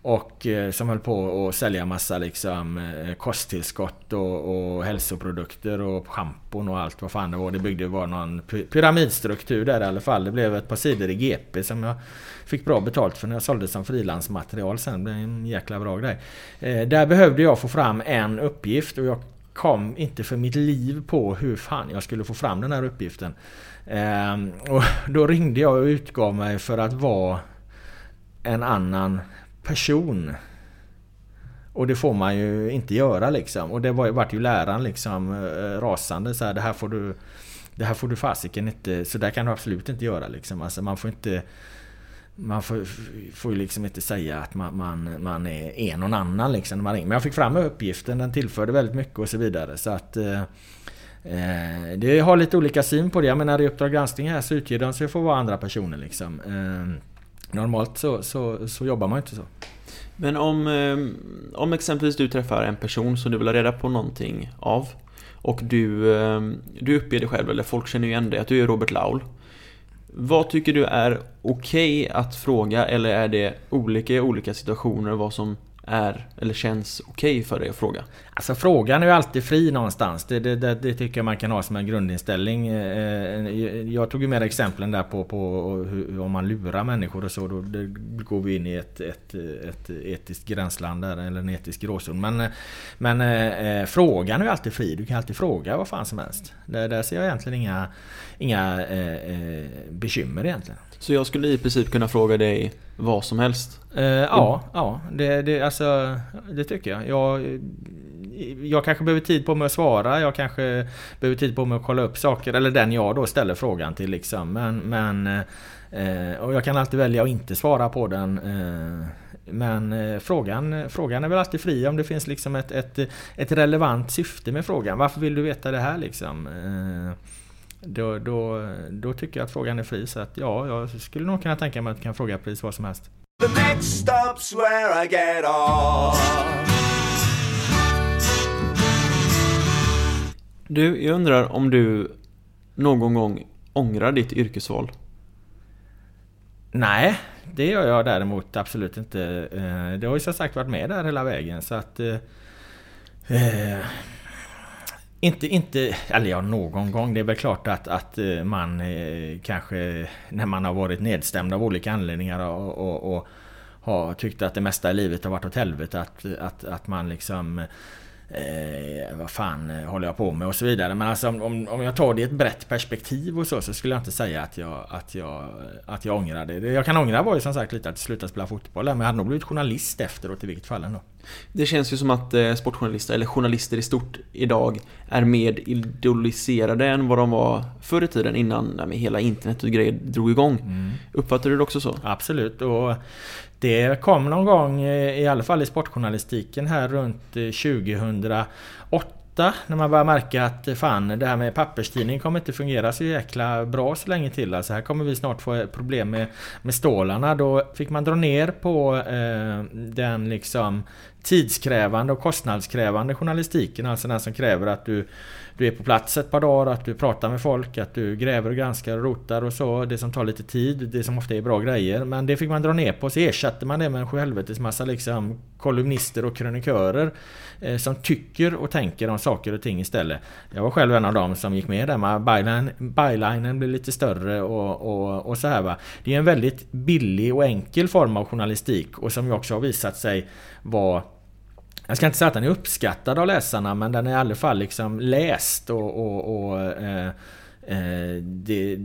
Speaker 3: Och eh, som höll på att sälja massa liksom eh, kosttillskott och, och hälsoprodukter och schampon och allt vad fan det var. Det byggde var någon pyramidstruktur där i alla fall. Det blev ett par sidor i GP som jag fick bra betalt för när jag sålde som frilansmaterial sen. Det blev en jäkla bra grej. Eh, där behövde jag få fram en uppgift och jag kom inte för mitt liv på hur fan jag skulle få fram den här uppgiften. Ehm, och då ringde jag och utgav mig för att vara en annan person. Och det får man ju inte göra liksom. Och det var, vart ju läraren liksom eh, rasande så här, det här får du Det här får du fasiken inte, så där kan du absolut inte göra liksom. Alltså man får inte man får, får ju liksom inte säga att man, man, man är, är någon annan liksom när man ringer. Men jag fick fram uppgiften, den tillförde väldigt mycket och så vidare. Så att eh, eh Det har lite olika syn på det. Jag menar i Uppdrag granskning här så utger de sig för att vara andra personer liksom. Eh, Normalt så, så, så jobbar man inte så.
Speaker 2: Men om, eh, om exempelvis du träffar en person som du vill ha reda på någonting av och du, eh, du uppger dig själv, eller folk känner ju igen dig, att du är Robert Laul. Vad tycker du är okej okay att fråga eller är det olika i olika situationer vad som är, eller känns okej för dig att fråga?
Speaker 3: Alltså frågan är ju alltid fri någonstans. Det, det, det, det tycker jag man kan ha som en grundinställning. Eh, jag tog ju med exemplen där på, på hur, om man lurar människor och så. Då går vi in i ett, ett, ett etiskt gränsland där, eller en etisk gråzon. Men, men eh, frågan är ju alltid fri. Du kan alltid fråga vad fan som helst. Där, där ser jag egentligen inga, inga eh, eh bekymmer egentligen.
Speaker 2: Så jag skulle i princip kunna fråga dig vad som helst?
Speaker 3: Uh, ja, ja det, det, alltså, det tycker jag. jag. Jag kanske behöver tid på mig att svara. Jag kanske behöver tid på mig att kolla upp saker. Eller den jag då ställer frågan till liksom. Men, men eh, och jag kan alltid välja att inte svara på den. Eh, men eh, frågan, frågan är väl alltid fri om det finns liksom ett, ett, ett relevant syfte med frågan. Varför vill du veta det här liksom? Då, då, då tycker jag att frågan är fri. Så att ja, jag skulle nog kunna tänka mig att jag kan fråga precis vad som helst. The next stop's where I get off.
Speaker 2: Du, jag undrar om du någon gång ångrar ditt yrkesval?
Speaker 3: Nej, det gör jag däremot absolut inte. Eh, det har ju som sagt varit med där hela vägen så att... Eh, eh inte, inte, eller ja någon gång. Det är väl klart att, att eh, man eh, kanske när man har varit nedstämd av olika anledningar och, och, och har tyckt att det mesta i livet har varit åt helvete. Att, att, att man liksom Eh, vad fan eh, håller jag på med och så vidare. Men alltså om, om jag tar det i ett brett perspektiv och så, så skulle jag inte säga att jag, att jag, att jag ångrar det. Det jag kan ångra var ju som sagt lite att sluta spela fotboll. Men jag hade nog blivit journalist efteråt i vilket fall ändå.
Speaker 2: Det känns ju som att eh, sportjournalister, eller journalister i stort idag, är mer idoliserade än vad de var förr i tiden innan med hela internet och grejer drog igång. Mm. Uppfattar du det också så?
Speaker 3: Absolut. Och det kom någon gång, eh, i alla fall i sportjournalistiken här runt eh, 2008 när man börjar märka att eh, fan det här med papperstidning kommer inte fungera så jäkla bra så länge till. Alltså här kommer vi snart få problem med, med stålarna. Då fick man dra ner på eh, den liksom tidskrävande och kostnadskrävande journalistiken. Alltså den som kräver att du du är på plats ett par dagar, att du pratar med folk, att du gräver och granskar och rotar och så. Det som tar lite tid, det som ofta är bra grejer. Men det fick man dra ner på, så ersatte man det med en sjuhelvetes massa liksom kolumnister och krönikörer eh, som tycker och tänker om saker och ting istället. Jag var själv en av dem som gick med där. med byline, bylinen blev lite större och, och, och så här va. Det är en väldigt billig och enkel form av journalistik och som ju också har visat sig vara jag ska inte säga att den är uppskattad av läsarna men den är i alla fall liksom läst och, och, och eh, eh, det,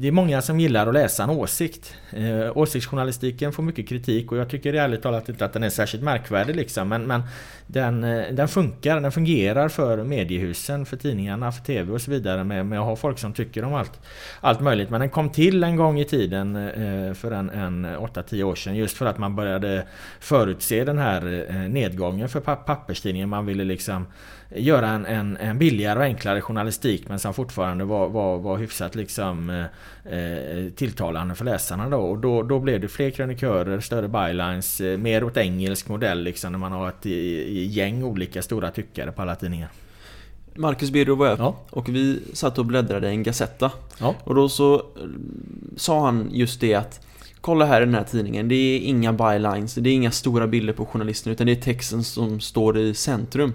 Speaker 3: det är många som gillar att läsa en åsikt. Eh, åsiktsjournalistiken får mycket kritik och jag tycker ärligt talat inte att den är särskilt märkvärdig liksom. Men, men den, eh, den funkar, den fungerar för mediehusen, för tidningarna, för TV och så vidare med, med att ha folk som tycker om allt, allt möjligt. Men den kom till en gång i tiden eh, för en, en 8-10 år sedan just för att man började förutse den här eh, nedgången för papperstidningen. Man ville liksom göra en, en, en billigare och enklare journalistik men som fortfarande var, var, var hyfsat liksom eh, eh, tilltalande för läsarna då. Och då, då blev det fler krönikörer, större bylines, eh, mer åt engelsk modell liksom när man har ett gäng olika stora tyckare på alla tidningar.
Speaker 2: Marcus Birro var jag ja. och vi satt och bläddrade i en Gazetta. Ja. Och då så eh, sa han just det att Kolla här i den här tidningen, det är inga bylines, det är inga stora bilder på journalisten utan det är texten som står i centrum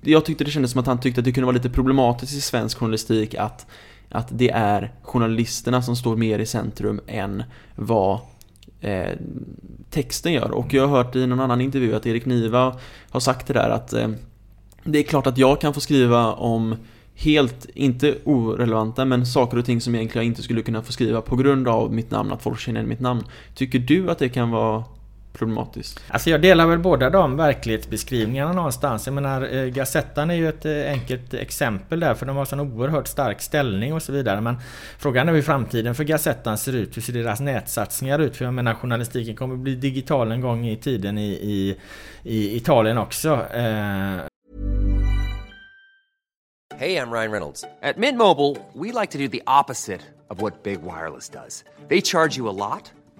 Speaker 2: jag tyckte det kändes som att han tyckte att det kunde vara lite problematiskt i svensk journalistik att, att det är journalisterna som står mer i centrum än vad eh, texten gör. Och jag har hört i någon annan intervju att Erik Niva har sagt det där att eh, det är klart att jag kan få skriva om helt, inte orelevanta, men saker och ting som egentligen jag inte skulle kunna få skriva på grund av mitt namn, att folk känner mitt namn. Tycker du att det kan vara problematiskt?
Speaker 3: Alltså jag delar väl båda de verklighetsbeskrivningarna någonstans. Jag menar eh, Gazettan är ju ett eh, enkelt exempel där för de har sån oerhört stark ställning och så vidare. Men frågan är hur framtiden för Gazettan ser ut. Hur ser deras nätsatsningar ut? För jag menar journalistiken kommer bli digital en gång i tiden i, i, i Italien också. Eh...
Speaker 4: Hej, jag Ryan Reynolds. På Mint Mobile, we like to do the opposite of what Big Wireless does. They charge you a lot.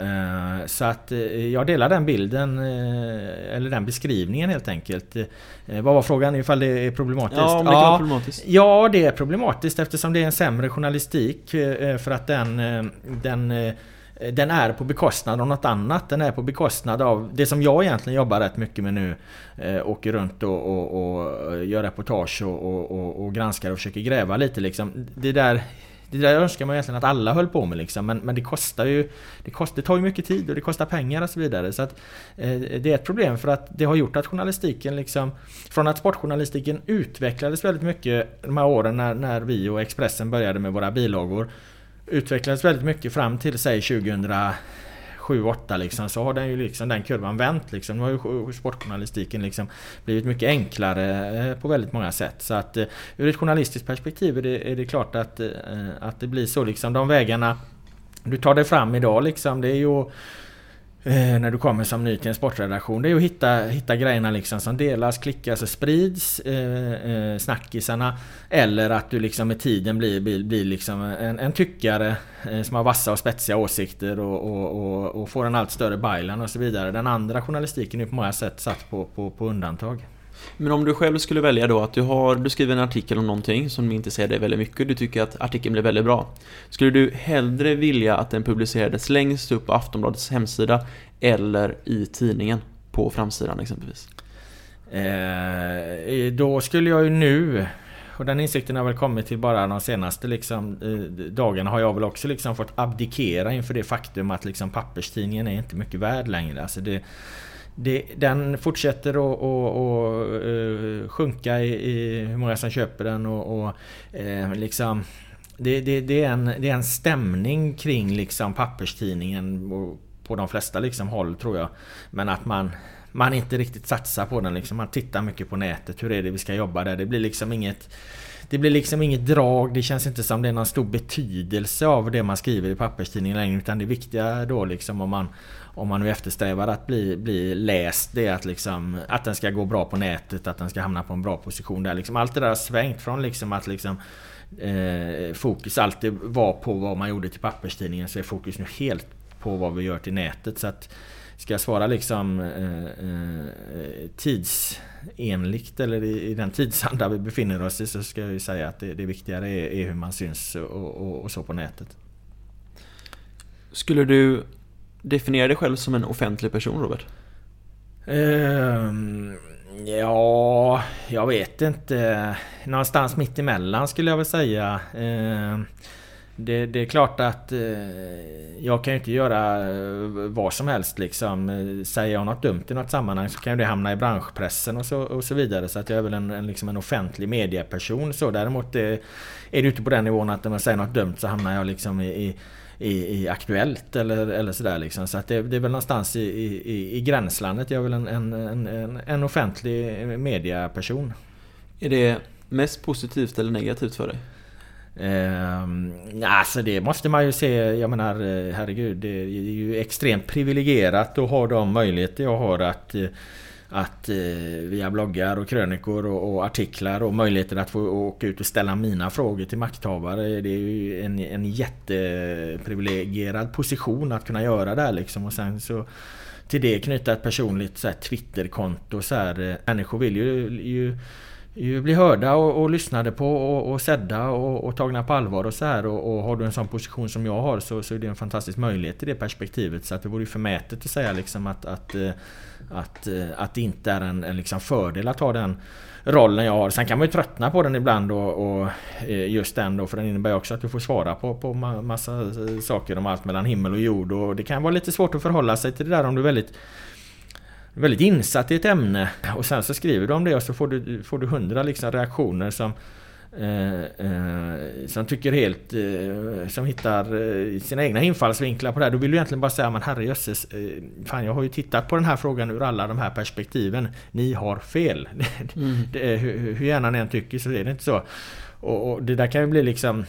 Speaker 3: Eh, Så att eh, jag delar den bilden, eh, eller den beskrivningen helt enkelt. Vad var frågan? Ifall det är problematiskt?
Speaker 2: Ja, det vara problematiskt.
Speaker 3: Ja, det är problematiskt eftersom det är en sämre journalistik. För att den, den, den är på bekostnad av något annat. Den är på bekostnad av det som jag egentligen jobbar rätt mycket med nu. Eh, Åker runt och, och, och gör reportage och, och granskar och försöker gräva lite liksom. Det där det där önskar man egentligen att alla höll på med liksom, men, men det kostar ju det, kostar, det tar ju mycket tid och det kostar pengar och så vidare. Så att, eh, det är ett problem för att det har gjort att journalistiken liksom Från att sportjournalistiken utvecklades väldigt mycket de här åren när, när vi och Expressen började med våra bilagor Utvecklades väldigt mycket fram till säg 2000, 7-8 liksom så har den ju liksom den kurvan vänt liksom. Nu har ju sportjournalistiken liksom blivit mycket enklare eh, på väldigt många sätt. Så att eh, ur ett journalistiskt perspektiv är det, är det klart att, eh, att det blir så liksom. De vägarna du tar dig fram idag liksom. Det är ju eh, Eh, när du kommer som ny till en sportredaktion. Det är att hitta, hitta grejerna liksom som delas, klickas och sprids. Eh, eh, snackisarna. Eller att du liksom med tiden blir, blir, blir liksom en, en tyckare eh, som har vassa och spetsiga åsikter och, och, och, och får en allt större byline och så vidare. Den andra journalistiken är på många sätt satt på, på, på undantag.
Speaker 2: Men om du själv skulle välja då att du har, du skriver en artikel om någonting som inte säger dig väldigt mycket, du tycker att artikeln blir väldigt bra. Skulle du hellre vilja att den publicerades längst upp på Aftonbladets hemsida eller i tidningen på framsidan exempelvis?
Speaker 3: Eh, då skulle jag ju nu och den insikten har väl kommit till bara de senaste liksom, eh, dagarna har jag väl också liksom fått abdikera inför det faktum att liksom, papperstidningen är inte mycket värd längre. Alltså det, det, den fortsätter att och, och, uh, sjunka i, i hur många som köper den och, och uh, liksom det, det, det, är en, det är en stämning kring liksom papperstidningen på de flesta liksom håll tror jag. Men att man man inte riktigt satsar på den liksom. Man tittar mycket på nätet. Hur är det vi ska jobba där? Det blir liksom inget det blir liksom inget drag, det känns inte som det är någon stor betydelse av det man skriver i papperstidningen längre utan det viktiga då liksom om man om man nu eftersträvar att bli, bli läst det är att liksom att den ska gå bra på nätet, att den ska hamna på en bra position där liksom. Allt det där har svängt från liksom att liksom eh, fokus alltid var på vad man gjorde till papperstidningen så är fokus nu helt på vad vi gör till nätet. Så att Ska jag svara liksom eh, eh, tidsenligt eller i, i, den tidsanda vi befinner oss i så ska jag ju säga att det, det viktigare är, är, hur man syns och, och, och, så på nätet.
Speaker 2: Skulle du definiera dig själv som en offentlig person Robert?
Speaker 3: Um, ja, jag vet inte. Någonstans mitt emellan skulle jag väl säga. Um, det, det, är klart att eh, jag kan ju inte göra eh, vad som helst liksom. Säger jag något dumt i något sammanhang så kan ju det hamna i branschpressen och så, och så vidare. Så att jag är väl en, en, liksom en offentlig medieperson. Så däremot eh, är det ju inte på den nivån att om jag säger något dumt så hamnar jag liksom i, i, i Aktuellt eller, eller sådär liksom. Så att det, det är väl någonstans i, i, i gränslandet. Jag är väl en, en, en, en offentlig medieperson.
Speaker 2: Är det mest positivt eller negativt för dig?
Speaker 3: Eh, alltså det måste man ju se. Jag menar eh, herregud. Det är ju extremt privilegierat att ha de möjligheter jag har att eh, att eh, via bloggar och krönikor och, och, artiklar och möjligheter att få åka ut och ställa mina frågor till makthavare. Det är ju en, en jätteprivilegierad position att kunna göra det här liksom. Och sen så till det knyta ett personligt så här, Twitterkonto. Så här, eh, människor vill ju, ju ju bli hörda och, och lyssnade på och, och sedda och, och tagna på allvar och så här. Och, och, har du en sån position som jag har så, så är det en fantastisk möjlighet i det perspektivet. Så att det vore ju förmätet att säga liksom att, att, eh, att, eh, att det inte är en, en liksom fördel att ha den rollen jag har. Sen kan man ju tröttna på den ibland och, och eh, just den då för den innebär också att du får svara på, på massa eh, saker om allt mellan himmel och jord och det kan vara lite svårt att förhålla sig till det där om du är väldigt väldigt insatt i ett ämne och sen så skriver du om det och så får du, får du hundra liksom reaktioner som eh, eh, som tycker helt... Eh, som hittar eh, sina egna infallsvinklar på det här. Då vill du egentligen bara säga men herrejösses, eh, fan jag har ju tittat på den här frågan ur alla de här perspektiven. Ni har fel. Mm. det, hur, hur gärna ni än tycker så är det inte så. Och, och det där kan ju bli liksom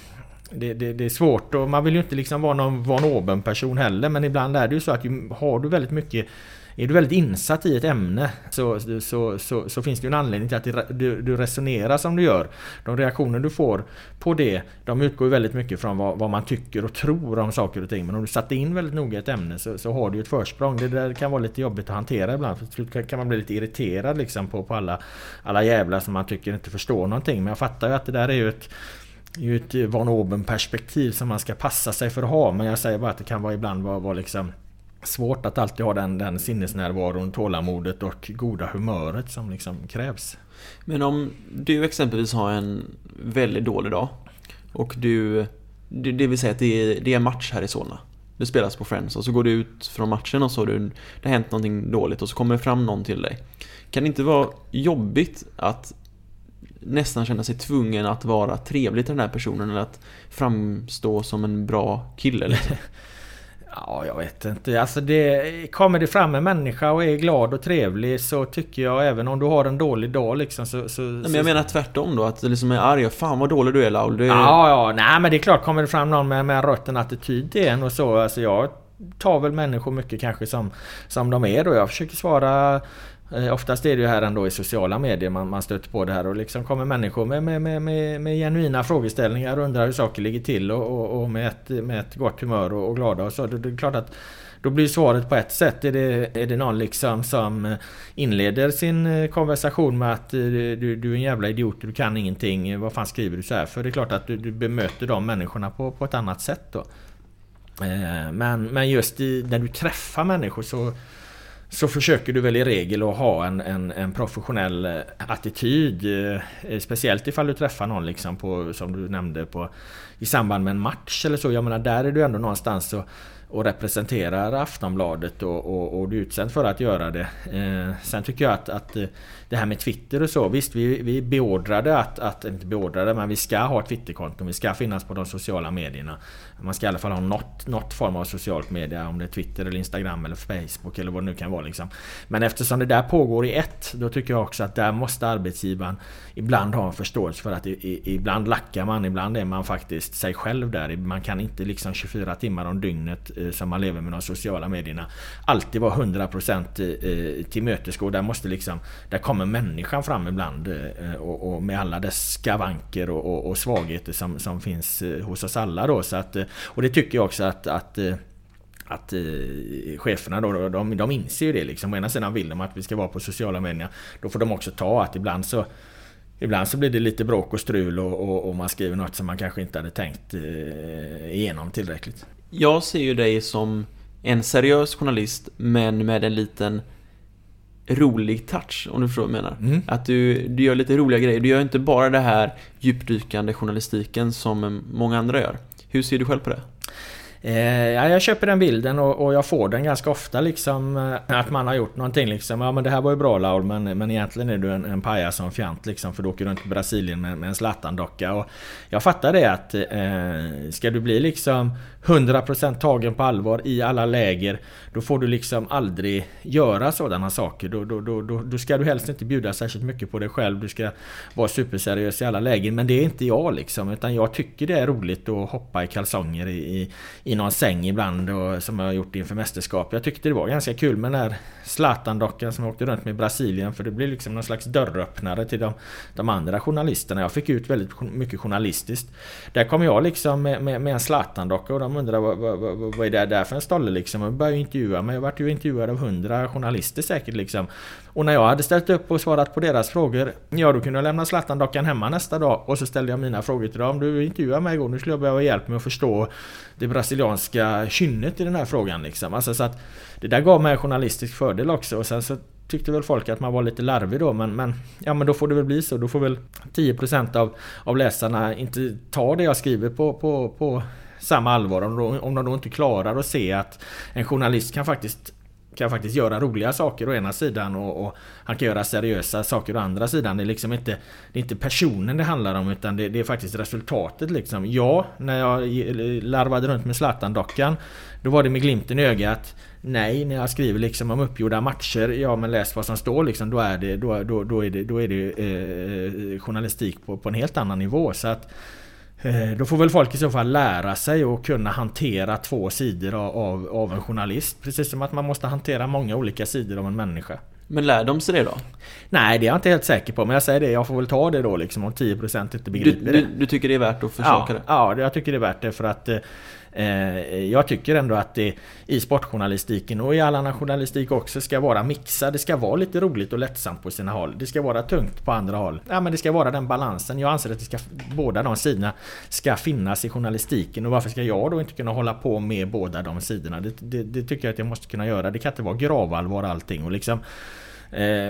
Speaker 3: det, det, det, är svårt och man vill ju inte liksom vara någon von oben person heller men ibland är det ju så att ju, har du väldigt mycket är du väldigt insatt i ett ämne så, så, så, så finns det ju en anledning till att du, du, resonerar som du gör. De reaktioner du får på det, de utgår ju väldigt mycket från vad, vad man tycker och tror om saker och ting. Men om du satte in väldigt noga ett ämne så, så har du ett försprång. Det där kan vara lite jobbigt att hantera ibland. För till slut kan man bli lite irriterad liksom på, på alla, alla jävlar som man tycker inte förstår någonting. Men jag fattar ju att det där är ju ett ju ett von oben perspektiv som man ska passa sig för att ha. Men jag säger bara att det kan vara ibland vara, vara liksom svårt att alltid ha den, den sinnesnärvaron, tålamodet och goda humöret som liksom krävs.
Speaker 2: Men om du exempelvis har en väldigt dålig dag och du, det vill säga att det är, det är match här i Solna. Det spelas på Friends och så går du ut från matchen och så har du, det har hänt någonting dåligt och så kommer det fram någon till dig. Kan det inte vara jobbigt att nästan känna sig tvungen att vara trevlig till den här personen eller att framstå som en bra kille liksom?
Speaker 3: Ja, jag vet inte. Alltså det, kommer det fram en människa och är glad och trevlig så tycker jag även om du har en dålig dag liksom så... så
Speaker 2: men jag menar tvärtom då, att du liksom är arg fan vad dålig du är Laul.
Speaker 3: Är... Ja, ja, nej men det är klart kommer det fram någon med, med en rutten attityd till en och så. Alltså jag tar väl människor mycket kanske som, som de är då. Jag försöker svara Eh, oftast är det ju här ändå i sociala medier man, man stöter på det här och liksom kommer människor med, med, med, med, med genuina frågeställningar och undrar hur saker ligger till och, och, och med, ett, med ett gott humör och, och glada och så. Det, det är klart att då blir svaret på ett sätt. Är det, är det någon liksom som inleder sin eh, konversation med att eh, du, du är en jävla idiot, du kan ingenting, vad fan skriver du så här för? Det är klart att du, du bemöter de människorna på, på ett annat sätt då. Eh, men, men just i, när du träffar människor så så försöker du väl i regel att ha en, en, en professionell eh, attityd. Eh, speciellt ifall du träffar någon liksom på, som du nämnde på, i samband med en match eller så. Jag menar där är du ändå någonstans och, och representerar Aftonbladet och, och, och du är utsänd för att göra det. Eh, sen tycker jag att, att eh, det här med Twitter och så. Visst, vi, vi beordrade att, att, inte beordrade, men vi ska ha Twitterkonton. Vi ska finnas på de sociala medierna. Man ska i alla fall ha något, något form av socialt media. Om det är Twitter eller Instagram eller Facebook eller vad det nu kan vara. Liksom. Men eftersom det där pågår i ett, då tycker jag också att där måste arbetsgivaren ibland ha en förståelse för att i, i, ibland lackar man, ibland är man faktiskt sig själv där. Man kan inte liksom 24 timmar om dygnet eh, som man lever med de sociala medierna alltid vara 100% eh, eh tillmötesgå. Där måste liksom, där kommer människan fram ibland eh, eh, och, och med alla dess skavanker och, och, och svagheter som, som finns eh, hos oss alla då. Så att, eh, och det tycker jag också att, att att eh, cheferna då, de, de inser ju det liksom. Å ena sidan vill de att vi ska vara på sociala medier. Då får de också ta att ibland så Ibland så blir det lite bråk och strul och, och, och man skriver något som man kanske inte hade tänkt eh, igenom tillräckligt.
Speaker 2: Jag ser ju dig som en seriös journalist men med en liten rolig touch, om du förstår vad jag menar. Mm. Att du, du gör lite roliga grejer. Du gör inte bara det här djupdykande journalistiken som många andra gör. Hur ser du själv på det?
Speaker 3: Eh, ja, jag köper den bilden och, och, jag får den ganska ofta liksom eh, Att man har gjort någonting liksom Ja men det här var ju bra Laul men, men egentligen är du en, en pajas som fjant liksom För du åker runt i Brasilien med, med en Zlatan-docka Jag fattar det att eh, Ska du bli liksom 100% tagen på allvar i alla läger Då får du liksom aldrig göra sådana saker då, då, då, då, då ska du helst inte bjuda särskilt mycket på dig själv Du ska vara superseriös i alla lägen Men det är inte jag liksom Utan jag tycker det är roligt att hoppa i kalsonger i, i i någon säng ibland och, som jag har gjort inför mästerskap. Jag tyckte det var ganska kul med den här Zlatan-dockan som jag åkte runt med i Brasilien för det blev liksom någon slags dörröppnare till de, de andra journalisterna. Jag fick ut väldigt mycket journalistiskt. Där kom jag liksom med, med, med en Zlatan-docka och de undrade vad, vad, vad, vad är det där för en stolle liksom. Och började intervjua mig. Jag vart ju intervjuad av hundra journalister säkert liksom. Och när jag hade ställt upp och svarat på deras frågor, ja då kunde jag lämna Zlatan-dockan hemma nästa dag och så ställde jag mina frågor till dem. Du intervjuade mig igår, nu skulle jag behöva hjälp med att förstå det brasilianska kynnet i den här frågan liksom. Alltså så att det där gav mig en journalistisk fördel också och sen så tyckte väl folk att man var lite larvig då men, men ja men då får det väl bli så. Då får väl 10% av, av läsarna inte ta det jag skriver på, på, på samma allvar om de, om de då inte klarar att se att en journalist kan faktiskt kan faktiskt göra roliga saker å ena sidan och, och, han kan göra seriösa saker å andra sidan. Det är liksom inte, det är inte personen det handlar om utan det, det är faktiskt resultatet liksom. Ja, när jag larvade runt med Zlatan-dockan då var det med glimten i ögat. Nej, när jag skriver liksom om uppgjorda matcher, ja men läs vad som står liksom, då är det, då, då, då är det, då är det eh, eh journalistik på, på en helt annan nivå. Så att Eh, då får väl folk i så fall lära sig att kunna hantera två sidor av, av en journalist. Precis som att man måste hantera många olika sidor av en människa.
Speaker 2: Men lär de sig det då?
Speaker 3: Nej, det är jag inte helt säker på. Men jag säger det, jag får väl ta det då liksom om 10% inte begriper
Speaker 2: du,
Speaker 3: det.
Speaker 2: Du, du tycker det är värt att försöka
Speaker 3: ja,
Speaker 2: det?
Speaker 3: Ja, jag tycker det är värt det för att eh, Eh, Eh, jag tycker ändå att det i sportjournalistiken och i all annan journalistik också ska vara mixad. Det ska vara lite roligt och lättsamt på sina håll. Det ska vara tungt på andra håll. Ja men det ska vara den balansen. Jag anser att det ska, båda de sidorna ska finnas i journalistiken. Och varför ska jag då inte kunna hålla på med båda de sidorna? Det, det, det tycker jag att jag måste kunna göra. Det kan inte vara gravallvar allting. Och liksom, eh,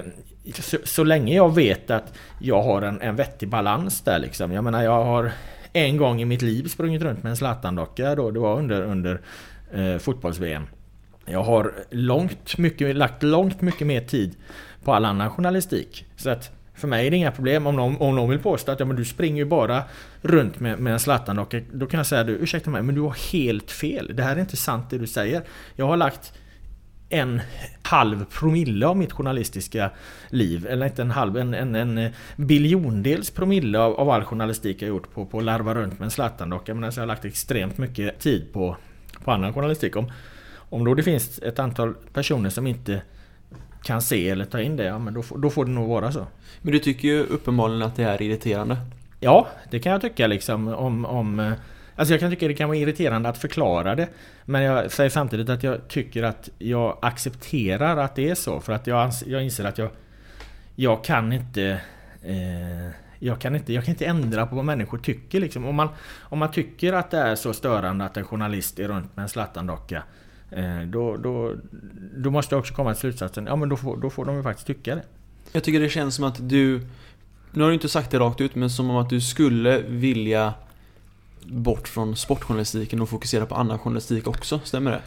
Speaker 3: så, så, länge jag vet att jag har en, en vettig balans där liksom. Jag menar jag har en gång i mitt liv sprungit runt med en Zlatan-docka då. Det var under, under eh, fotbolls-VM. Jag har långt mycket, lagt långt mycket mer tid på all annan journalistik. Så att för mig är det inga problem om någon, om någon vill påstå att ja, men du springer ju bara runt med, med en Zlatan-docka. Då kan jag säga du, ursäkta mig men du har helt fel. Det här är inte sant det du säger. Jag har lagt en halv promille av mitt journalistiska liv. Eller inte en halv, en, en, en biljondels promille av, av all journalistik jag gjort på, på larva runt med en Zlatan-docka. Men alltså jag har lagt extremt mycket tid på, på annan journalistik. Om, om då det finns ett antal personer som inte kan se eller ta in det, ja men då, då får det nog vara så.
Speaker 2: Men du tycker ju uppenbarligen att det är irriterande.
Speaker 3: Ja, det kan jag tycka liksom om, om Alltså jag kan tycka det kan vara irriterande att förklara det. Men jag säger samtidigt att jag tycker att jag accepterar att det är så. För att jag, jag inser att jag, jag kan inte... Eh, jag kan, inte, jag kan inte ändra på vad människor tycker liksom. Om man, om man tycker att det är så störande att en journalist är runt med en Zlatan-docka eh, då, då, då måste jag också komma till slutsatsen, ja men då får, då får de ju faktiskt tycka det.
Speaker 2: Jag tycker det känns som att du, nu har du inte sagt det rakt ut, men som om att du skulle vilja bort från sportjournalistiken och fokusera på annan journalistik också, stämmer det?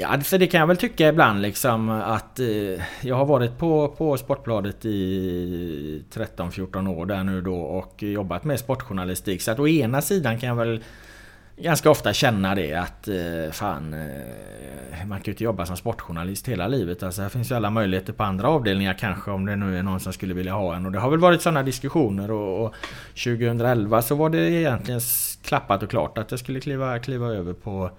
Speaker 3: Ja, för det kan jag väl tycka ibland liksom att eh, jag har varit på, på Sportbladet i 13-14 år där nu då och jobbat med sportjournalistik. Så att å ena sidan kan jag väl ganska ofta känna det att eh, fan eh, man kan ju inte jobba som sportjournalist hela livet. Alltså här finns ju alla möjligheter på andra avdelningar kanske om det nu är någon som skulle vilja ha en. Och det har väl varit sådana diskussioner och, och 2011 så var det egentligen klappat och klart att jag skulle kliva, kliva över på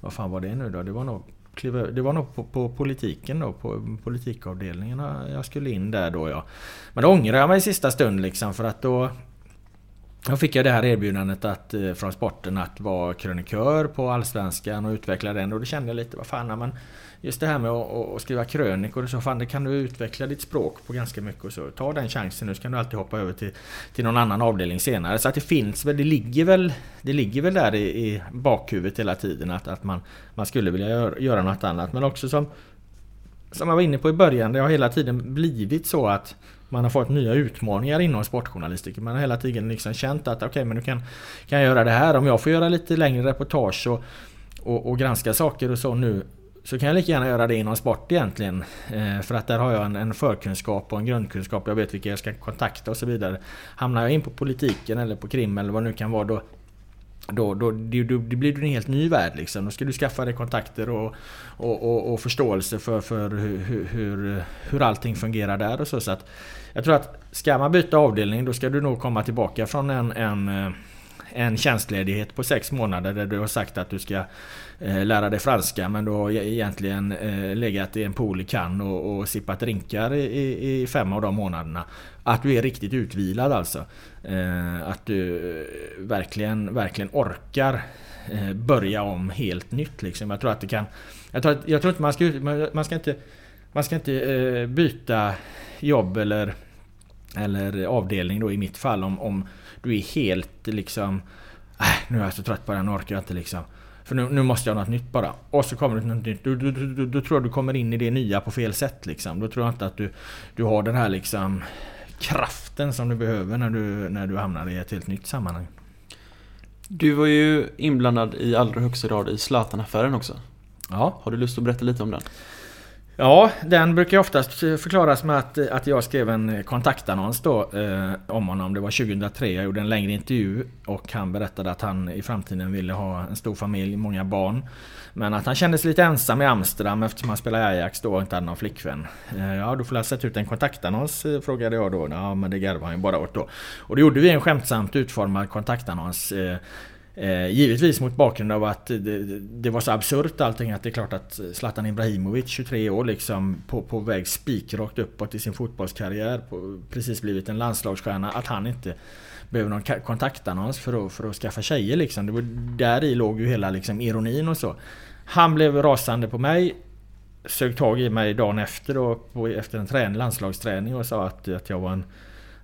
Speaker 3: vad fan var det nu då? Det var nog, kliva, det var nog på, på politiken då, på politikavdelningen jag skulle in där då ja. Men då ångrar jag mig i sista stund liksom för att då då fick jag det här erbjudandet att, eh, från sporten att vara krönikör på Allsvenskan och utveckla den och då kände jag lite, vad fan, men just det här med att, att skriva krönikor och så, fan det kan du utveckla ditt språk på ganska mycket och så. Ta den chansen nu så kan du alltid hoppa över till, till någon annan avdelning senare. Så att det finns väl, det ligger väl, det ligger väl där i, i bakhuvudet hela tiden att, att man, man skulle vilja göra, göra något annat. Men också som, som jag var inne på i början, det har hela tiden blivit så att man har fått nya utmaningar inom sportjournalistiken. Man har hela tiden liksom känt att okej okay, men du kan, kan jag göra det här. Om jag får göra lite längre reportage och, och, och granska saker och så nu så kan jag lika gärna göra det inom sport egentligen. Eh, för att där har jag en, en, förkunskap och en grundkunskap. Jag vet vilka jag ska kontakta och så vidare. Hamnar jag in på politiken eller på krim eller vad det nu kan vara då då, då, då, då blir det en helt ny värld liksom. Då ska du skaffa dig kontakter och, och, och, och förståelse för, för hur, hur, hur allting fungerar där och så. så att jag tror att ska man byta avdelning då ska du nog komma tillbaka från en, en, eh, en tjänstledighet på sex månader där du har sagt att du ska eh, lära dig franska men du har egentligen eh, legat i en pool i Cannes och, och sippat drinkar i, i fem av de månaderna. Att du är riktigt utvilad alltså. Att du verkligen, verkligen orkar börja om helt nytt liksom. Jag tror att det kan... Jag tror, att, jag tror inte man ska, man ska inte... Man ska inte byta jobb eller, eller avdelning då i mitt fall om, om du är helt liksom... Äh, nu är jag så trött på den, orkar jag inte liksom. För nu, nu måste jag ha något nytt bara. Och så kommer det något nytt. Då, då, då, då, tror jag du kommer in i det nya på fel sätt liksom. Då tror jag inte att du, du har den här liksom kraften som du behöver när du, när du hamnar i ett helt nytt sammanhang.
Speaker 2: Du var ju inblandad i allra högsta grad i Zlatan-affären också.
Speaker 3: Ja.
Speaker 2: Har du lust att berätta lite om den?
Speaker 3: Ja, den brukar oftast eh, förklaras med att, eh, att jag skrev en eh, kontaktannons då eh, om honom. Det var 2003. Jag gjorde en längre intervju och han berättade att han i framtiden ville ha en stor familj, många barn. Men att han kände sig lite ensam i Amsterdam eftersom han spelade Ajax då och inte hade någon flickvän. Eh, ja, då får jag sätta ut en kontaktannons frågade jag då. Ja, men det garvade han ju bara åt då. Och då gjorde vi en skämtsamt utformad kontaktannons. Eh, Eh, givetvis mot bakgrund av att det, det, var så absurt allting att det är klart att Zlatan Ibrahimovic, 23 år liksom på, på väg spikrakt uppåt i sin fotbollskarriär, på, precis blivit en landslagsstjärna, att han inte behöver någon kontaktannons för att, för att skaffa tjejer liksom. Det var, där i låg ju hela liksom ironin och så. Han blev rasande på mig, sög tag i mig dagen efter då, på, efter en trän, landslagsträning och sa att, att jag var en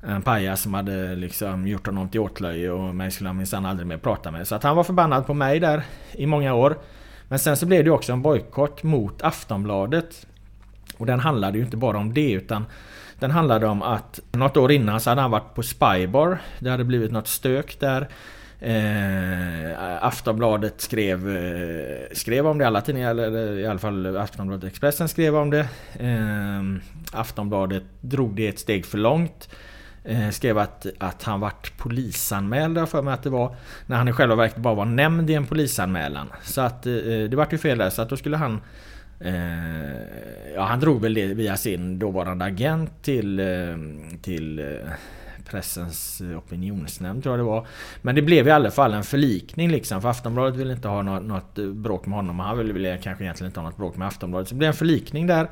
Speaker 3: en pajas som hade liksom gjort honom till åtlöje och mig skulle han minsann aldrig mer prata med. Så att han var förbannad på mig där i många år. Men sen så blev det också en bojkott mot Aftonbladet. Och den handlade ju inte bara om det utan den handlade om att något år innan så hade han varit på Spybar. Det hade blivit något stök där. Eh, Aftonbladet skrev, eh, skrev om det, alla tidningar, eller i alla fall Aftonbladet Expressen skrev om det. Eh, Aftonbladet drog det ett steg för långt. Eh, skrev att, att han vart polisanmäld för mig att det var. När han i själva verket bara var nämnd i en polisanmälan. Så att eh, det vart ju fel där. Så att då skulle han... Eh, ja, han drog väl det via sin dåvarande agent till, eh, till eh, Pressens opinionsnämnd tror jag det var. Men det blev i alla fall en förlikning liksom. För Aftonbladet ville inte ha något, något bråk med honom. Och han ville, ville kanske egentligen inte ha något bråk med Aftonbladet. Så det blev en förlikning där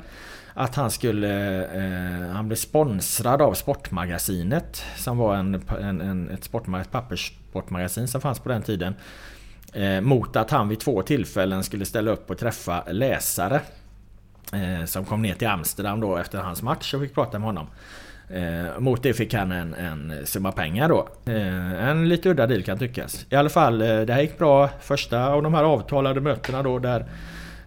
Speaker 3: att han skulle... Eh, han blev sponsrad av Sportmagasinet. Som var en, en, en ett, sportmag, ett papperssportmagasin som fanns på den tiden. Eh, mot att han vid två tillfällen skulle ställa upp och träffa läsare. Eh, som kom ner till Amsterdam då efter hans match och fick prata med honom. Eh, mot det fick han en, en summa pengar då. Eh, en lite udda deal kan tyckas. I alla fall, eh, det här gick bra. Första av de här avtalade mötena då där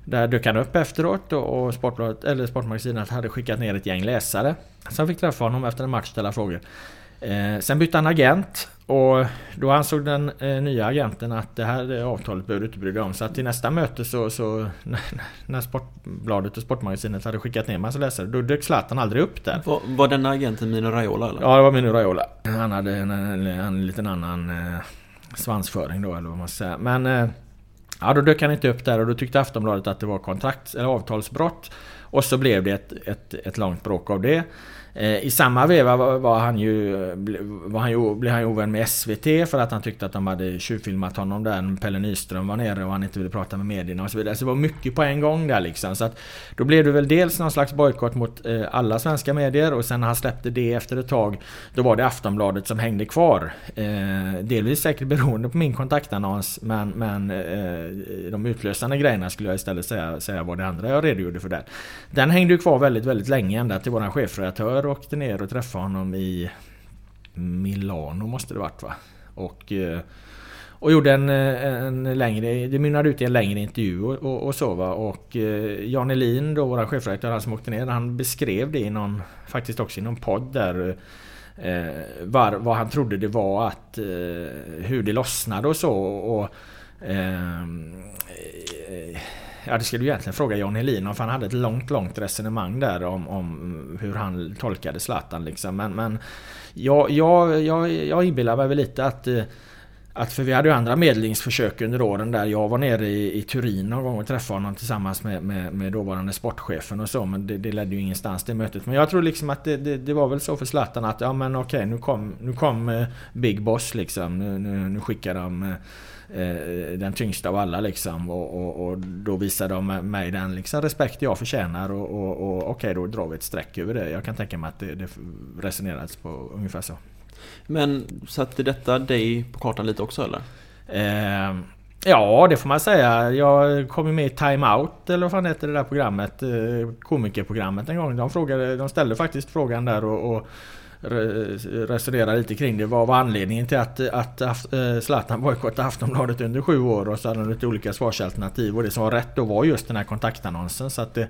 Speaker 3: där dök han upp efteråt och Sportbladet, eller Sportmagasinet hade skickat ner ett gäng läsare som fick träffa honom efter en match och ställa frågor. Eh, sen bytte han agent och då ansåg den eh, nya agenten att det här avtalet behöver du inte bry dig om. Så att till nästa möte så, så när Sportbladet och Sportmagasinet hade skickat ner massa läsare då dök Zlatan aldrig upp där.
Speaker 2: Var, var denna agenten Mino Raiola eller?
Speaker 3: Ja det var Mino Raiola. Han hade en, en, en liten annan eh, svansföring då eller vad man ska säga. Men eh, Ja, då dök han inte upp där och då tyckte Aftonbladet att det var kontrakt eller avtalsbrott. Och så blev det ett, ett, ett långt bråk av det. Eh, I samma veva var han ju, var han ju, blev han ju ovän med SVT för att han tyckte att de hade tjuvfilmat honom där. Pelle Nyström var nere och han inte ville prata med medierna och så vidare. Så det var mycket på en gång där liksom. Så att då blev det väl dels någon slags bojkott mot eh, alla svenska medier och sen när han släppte det efter ett tag Då var det Aftonbladet som hängde kvar. Eh, delvis säkert beroende på min kontaktannons men, men de utlösande grejerna skulle jag istället säga, säga var det andra jag redogjorde för där. Den hängde ju kvar väldigt, väldigt länge ända till våran chefredaktör jag åkte ner och träffade honom i Milano måste det varit va? Och, eh, och gjorde en, eh, en längre, det mynnade ut i en längre intervju och, och, och så va. Och eh, Jan Elin då, vår chefredaktör, han som åkte ner, han beskrev det i någon, faktiskt också i någon podd där eh, var, vad han trodde det var att eh, hur det lossnade och så. Och, ehm, eh, Ja det skulle du egentligen fråga John Helin om för han hade ett långt långt resonemang där om, om hur han tolkade Zlatan liksom. Men, men jag, jag, jag, jag inbillar mig väl lite att eh, att för vi hade ju andra medlingsförsök under åren där. Jag var nere i, i Turin någon gång och träffade honom tillsammans med, med, med dåvarande sportchefen och så. Men det, det ledde ju ingenstans det mötet. Men jag tror liksom att det, det, det var väl så för Zlatan att ja men okej nu kom, nu kom eh, Big Boss liksom. Nu, nu, nu skickar de eh, den tyngsta av alla liksom. Och, och, och, då visar de mig den liksom respekt jag förtjänar. Och, och, och okej då drar vi ett streck över det. Jag kan tänka mig att det, det resonerades på ungefär så.
Speaker 2: Men satte detta dig på kartan lite också eller?
Speaker 3: Eh, ja, det får man säga. Jag kom ju med i Time Out, eller vad fan heter det där programmet? Eh, komikerprogrammet en gång. De, frågade, de ställde faktiskt frågan där och, och resonerade lite kring det. Vad var anledningen till att, att att Zlatan bojkottade Aftonbladet under sju år? Och så hade de lite olika svarsalternativ. Och det som var rätt då var just den här kontaktannonsen. Så att det,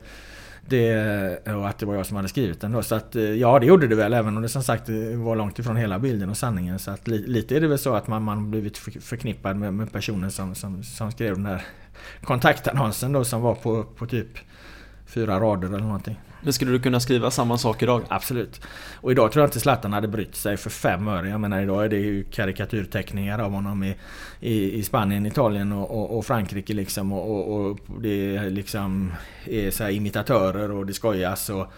Speaker 3: det, och att det var jag som hade skrivit den då. Så att eh, ja, det gjorde det väl. Även om det som sagt eh, var långt ifrån hela bilden och sanningen. Så att lite är det väl så att man, man blivit förknippad med, med personen som, som, som skrev den här kontaktannonsen då som var på, på typ fyra rader eller någonting.
Speaker 2: Men skulle du kunna skriva samma sak idag?
Speaker 3: Absolut. Och idag tror jag inte Zlatan hade brytt sig för fem öre. Jag menar idag är det ju karikatyrteckningar av honom i, i, i Spanien, Italien och, och, och Frankrike liksom. Och, och, och, det är liksom är så imitatörer och det skojas. Och,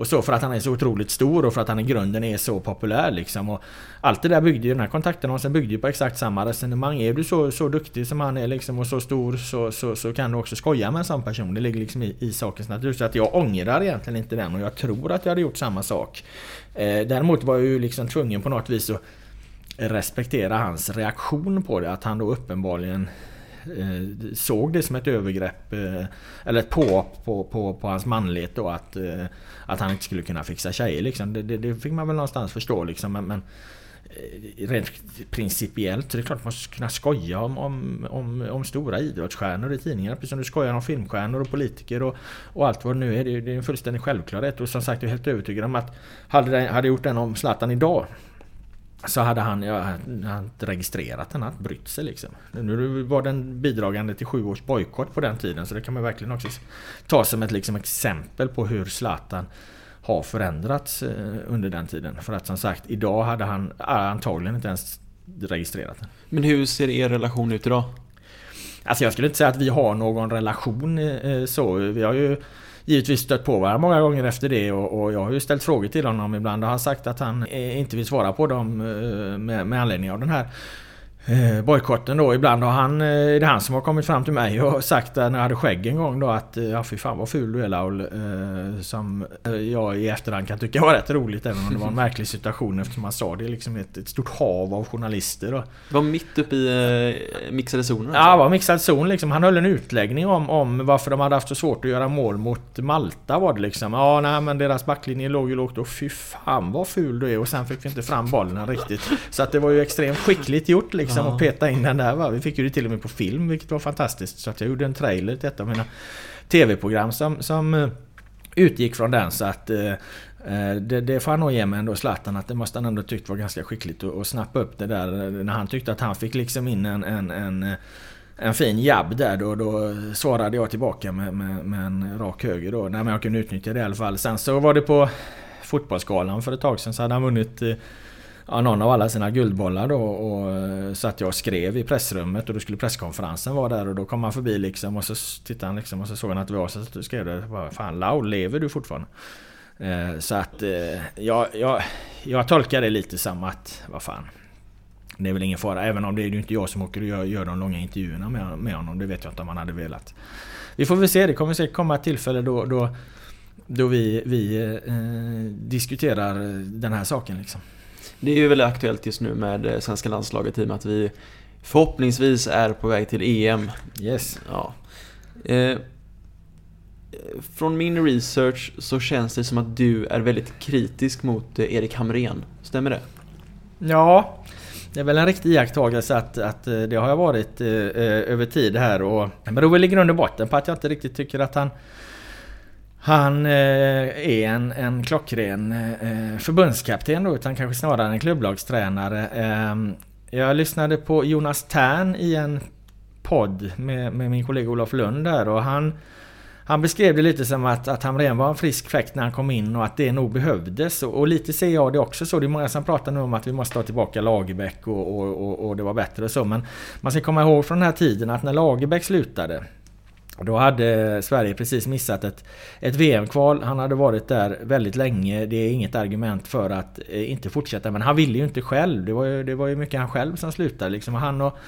Speaker 3: och så för att han är så otroligt stor och för att han i grunden är så populär liksom. Och allt det där byggde ju, den här kontaktannonsen byggde ju på exakt samma resonemang. Är du så, så duktig som han är liksom och så stor så, så, så kan du också skoja med en sån person. Det ligger liksom i, i sakens natur. Så att jag ångrar egentligen inte den och jag tror att jag hade gjort samma sak. Eh, däremot var jag ju liksom tvungen på något vis att respektera hans reaktion på det. Att han då uppenbarligen Eh, såg det som ett övergrepp eh, eller ett påhopp på, på, på hans manlighet då att, eh, att han inte skulle kunna fixa tjejer liksom. Det, det, det fick man väl någonstans förstå liksom. Men, men eh, rent principiellt så är det klart man ska kunna skoja om, om, om, om stora idrottsstjärnor i tidningar. Precis som du skojar om filmstjärnor och politiker och, och allt vad det nu är. Det, det är en fullständig självklarhet. Och som sagt jag är helt övertygad om att hade, det, hade gjort den om Zlatan idag så hade han, ja, han registrerat den, han hade brytt sig liksom. Nu var den bidragande till sju års bojkott på den tiden så det kan man verkligen också ta som ett liksom, exempel på hur Zlatan har förändrats eh, under den tiden. För att som sagt, idag hade han antagligen inte ens registrerat den.
Speaker 2: Men hur ser er relation ut idag?
Speaker 3: Alltså jag skulle inte säga att vi har någon relation eh, så. Vi har ju givetvis stött på varandra många gånger efter det och, och, jag har ju ställt frågor till honom ibland och han sagt att han eh, inte vill svara på dem eh, med, med anledning av den här eh, bojkotten då. Ibland har han, eh, är det han som har kommit fram till mig och sagt när jag hade skägg en gång då att ja fy fan vad ful du är Laul. Som jag i efterhand kan tycka var rätt roligt även om det var en märklig situation eftersom han sa det liksom ett, ett stort hav av journalister. Då.
Speaker 2: Var mitt uppe i mixade zonen?
Speaker 3: Alltså. Ja, var mixad zon liksom. Han höll en utläggning om, om varför de hade haft så svårt att göra mål mot Malta var det liksom. Ja, nej men deras backlinje låg ju lågt och fy fan vad ful du är och sen fick vi inte fram bollen riktigt. Så att det var ju extremt skickligt gjort liksom liksom och peta in den där. Va? Vi fick ju det till och med på film vilket var fantastiskt. Så att jag gjorde en trailer till ett av mina TV-program som, som uh, utgick från den. Så att uh, det, det får han nog ge mig ändå Zlatan att det måste han ändå tyckt var ganska skickligt att snappa upp det där när han tyckte att han fick liksom in en, en, en en fin jabb där då, då svarade jag tillbaka med, med, med en rak höger då. Nej men jag kunde utnyttja det i alla fall. Sen så var det på Fotbollsgalan för ett tag sedan så hade han vunnit ja, någon av alla sina guldbollar då och eh, satt jag och skrev i pressrummet och då skulle presskonferensen vara där och då kom han förbi liksom och så tittade han liksom och så såg han att det var så att skrev det bara, Fan Lau, lever du fortfarande? Eh, så att eh, jag, jag, jag tolkar det lite som att, vad fan det är väl ingen fara, även om det är ju inte jag som åker och gör, gör de långa intervjuerna med, med honom. Det vet jag inte om han hade velat. Vi får väl se, det kommer säkert komma ett tillfälle då, då, då vi, vi eh, diskuterar den här saken. Liksom.
Speaker 2: Det är ju väldigt aktuellt just nu med eh, svenska landslaget i och med att vi förhoppningsvis är på väg till EM.
Speaker 3: Yes.
Speaker 2: Ja. Eh, från min research så känns det som att du är väldigt kritisk mot eh, Erik Hamrén. Stämmer det?
Speaker 3: Ja, det är väl en riktig iakttagelse att, att det har jag varit eh, över tid här och det beror väl i grund och botten på att jag inte riktigt tycker att han han eh, är en, en klockren eh, förbundskapten då, utan kanske snarare en klubblagstränare. Eh, jag lyssnade på Jonas Tern i en podd med, med min kollega Olof Lund där och han han beskrev det lite som att, att Hamrén var en frisk fläkt när han kom in och att det nog behövdes. Och, och, lite ser jag det också så. Det är många som pratar nu om att vi måste ha tillbaka Lagerbäck och, och, och, och det var bättre och så. Men man ska komma ihåg från den här tiden att när Lagerbäck slutade då hade Sverige precis missat ett, ett VM-kval. Han hade varit där väldigt länge. Det är inget argument för att eh, inte fortsätta. Men han ville ju inte själv. Det var ju, det var ju mycket han själv som slutade. Liksom. Han och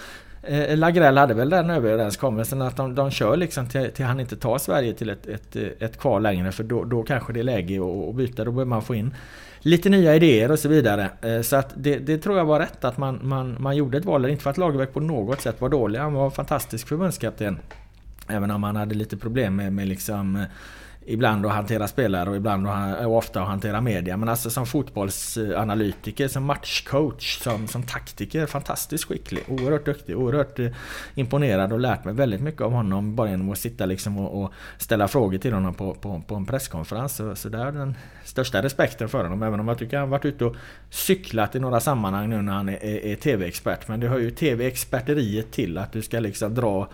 Speaker 3: eh, Lagrell hade väl den överenskommelsen att de, de kör liksom till, till han inte tar Sverige till ett, ett, ett kval längre. För då, då kanske det är läge att, att byta. Då behöver man få in lite nya idéer och så vidare. Eh, så att det, det, tror jag var rätt att man, man, man gjorde ett val. Inte för att Lagerbäck på något sätt var dålig. Han var fantastisk förbundskapten. Även om han hade lite problem med, med liksom eh, Ibland att hantera spelare och ibland och ofta att hantera media. Men alltså som fotbollsanalytiker, som matchcoach, som, som taktiker. Fantastiskt skicklig, oerhört duktig, oerhört eh, imponerad och lärt mig väldigt mycket av honom. Bara genom att sitta liksom och, och ställa frågor till honom på, på, på en presskonferens. Så, så där den största respekten för honom. Även om jag tycker han varit ute och cyklat i några sammanhang nu när han är, är, är TV-expert. Men det hör ju TV-experteriet till att du ska liksom dra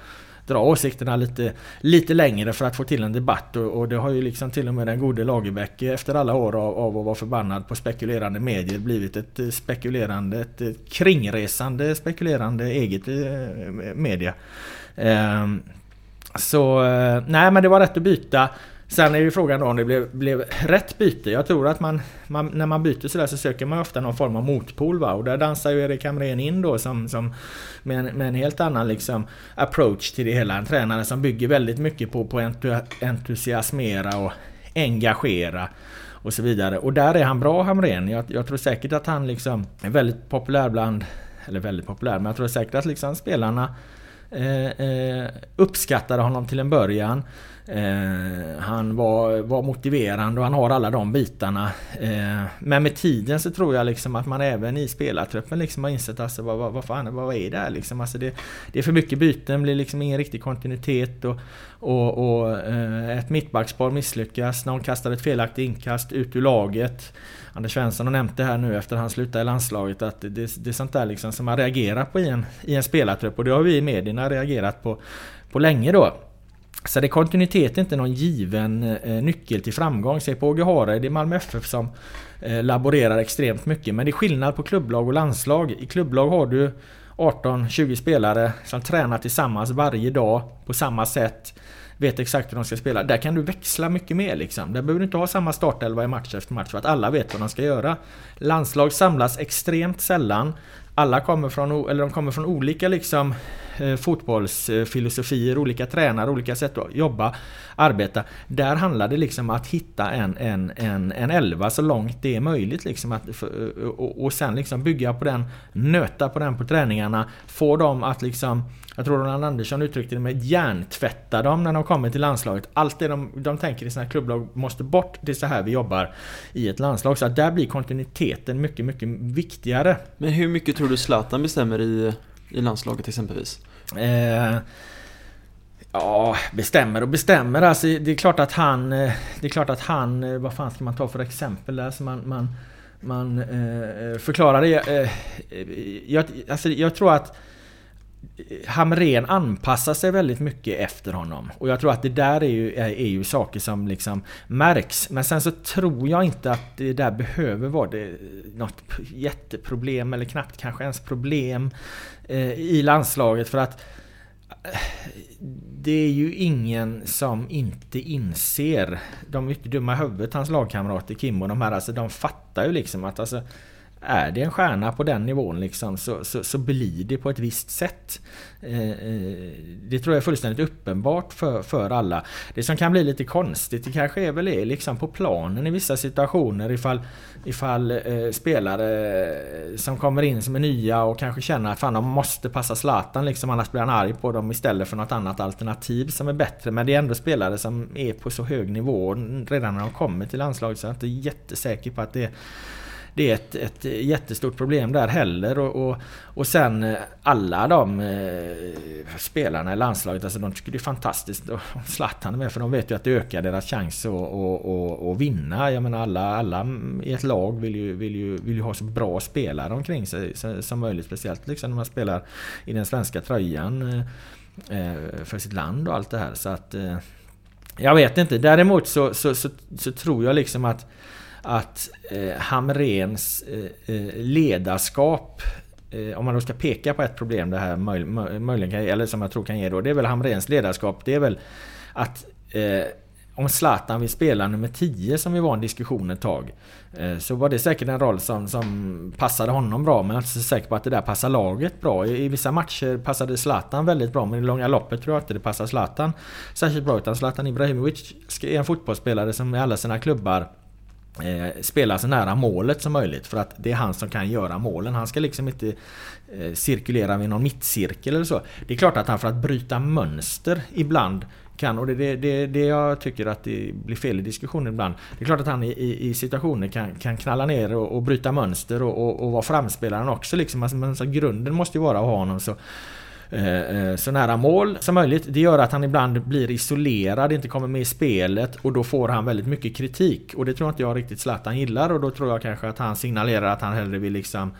Speaker 3: dra åsikterna lite, lite längre för att få till en debatt. Och, och det har ju liksom till och med den gode Lagerbäck eh, efter alla år av, av att vara förbannad på spekulerande medier blivit ett eh, spekulerande, ett eh, kringresande spekulerande eget media. Ehm, så nej men det var rätt att byta. Sen är ju frågan då om det blev, blev rätt byte. Jag tror att man, man, när man byter sådär så söker man ofta någon form av motpol. Va? Och där dansar ju Erik Hamrén in då som, som med, en, med en helt annan liksom approach till det hela. En tränare som bygger väldigt mycket på, på entusiasmera och engagera och så vidare. Och där är han bra Hamrén. Jag, jag tror säkert att han liksom är väldigt populär bland, eller väldigt populär, men jag tror säkert att liksom spelarna eh, eh, uppskattade honom till en början. Eh, han var, var motiverande och han har alla de bitarna. Eh, men med tiden så tror jag liksom att man även i spelartruppen liksom har insett alltså vad, vad, vad fan vad är det här liksom? Alltså det, det är för mycket byten, det blir liksom ingen riktig kontinuitet och, och, och eh, ett mittbackspar misslyckas. Någon kastar ett felaktigt inkast ut ur laget. Anders Svensson har nämnt det här nu efter han slutade i landslaget att det, det är sånt där liksom som man reagerar på i en, i en spelartrupp och det har vi i medierna reagerat på, på länge då. Så det är kontinuitet inte någon given eh, nyckel till framgång. Se på Åge Hareid i Malmö FF som eh, laborerar extremt mycket. Men det är skillnad på klubblag och landslag. I klubblag har du 18-20 spelare som tränar tillsammans varje dag på samma sätt. Vet exakt hur de ska spela. Där kan du växla mycket mer liksom. Där behöver du inte ha samma startelva i match efter match för att alla vet vad de ska göra. Landslag samlas extremt sällan. Alla kommer från, eller de kommer från olika liksom Eh, fotbollsfilosofier, olika tränare, olika sätt att jobba, arbeta. Där handlar det liksom om att hitta en, en, en, en elva så långt det är möjligt. Liksom att, eh, och, och sen liksom bygga på den, nöta på den på träningarna, få dem att liksom jag tror Roland Andersson uttryckte det med hjärntvätta dem när de kommer till landslaget. Allt det de, de tänker i sina klubblag måste bort. Det är så här vi jobbar i ett landslag. Så att där blir kontinuiteten mycket, mycket viktigare.
Speaker 2: Men hur mycket tror du Zlatan bestämmer i, i landslaget exempelvis? Eh,
Speaker 3: ja, bestämmer och bestämmer. Alltså, det är klart att han... Eh, det är klart att han... Eh, vad fan ska man ta för exempel där? Så man, man, man eh, eh förklarar det. Eh, jag, alltså, jag tror att Hamren anpassar sig väldigt mycket efter honom. Och jag tror att det där är ju, är, är ju saker som liksom märks. Men sen så tror jag inte att det där behöver vara det, något jätteproblem eller knappt kanske ens problem eh, i landslaget. För att eh, det är ju ingen som inte inser. De är inte dumma i huvudet, hans lagkamrater Kim och de här. Alltså de fattar ju liksom att alltså, är det en stjärna på den nivån liksom, så, så, så blir det på ett visst sätt. Eh, eh, det tror jag är fullständigt uppenbart för, för alla. Det som kan bli lite konstigt, det kanske är väl är liksom på planen i vissa situationer ifall, ifall eh, spelare eh, som kommer in som är nya och kanske känner att fan de måste passa Zlatan liksom, annars blir han arg på dem istället för något annat alternativ som är bättre. Men det är ändå spelare som är på så hög nivå redan när de kommer till landslaget så jag är inte jättesäker på att det är det är ett, ett jättestort problem där heller. Och, och, och sen eh, alla de eh, spelarna i landslaget, alltså de tycker det är fantastiskt att Zlatan är med för de vet ju att det ökar deras chans att, och, och, och vinna. Jag menar alla, alla i ett lag vill ju, vill, ju, vill ju ha så bra spelare omkring sig som möjligt. Speciellt liksom när man spelar i den svenska tröjan eh, eh för sitt land och allt det här. Så att eh, Jag vet inte. Däremot så, så, så, så tror jag liksom att att eh, Hamrens eh, eh, ledarskap eh, om man då ska peka på ett problem det här möj, möjligen kan, eller som jag tror kan ge då, det är väl Hamrens ledarskap. Det är väl att eh, om Zlatan vill spela nummer 10 som vi var en diskussion ett tag. Eh, så var det säkert en roll som, som passade honom bra men jag är inte så säker på att det där passar laget bra. I, i vissa matcher passade Zlatan väldigt bra men i långa loppet tror jag inte det passar Zlatan särskilt bra. Utan Zlatan Ibrahimovic är en fotbollsspelare som i alla sina klubbar eh, spela så nära målet som möjligt för att det är han som kan göra målen. Han ska liksom inte eh, cirkulera vid någon mittcirkel eller så. Det är klart att han för att bryta mönster ibland kan och det är det, det, det jag tycker att det blir fel i diskussionen ibland. Det är klart att han i, i, i situationer kan, kan knalla ner och, och bryta mönster och, och, och vara framspelaren också liksom. Alltså, men så grunden måste ju vara att ha honom så Eh, eh, så nära mål som möjligt. Det gör att han ibland blir isolerad, inte kommer med i spelet och då får han väldigt mycket kritik. Och det tror inte jag riktigt Zlatan gillar och då tror jag kanske att han signalerar att han hellre vill liksom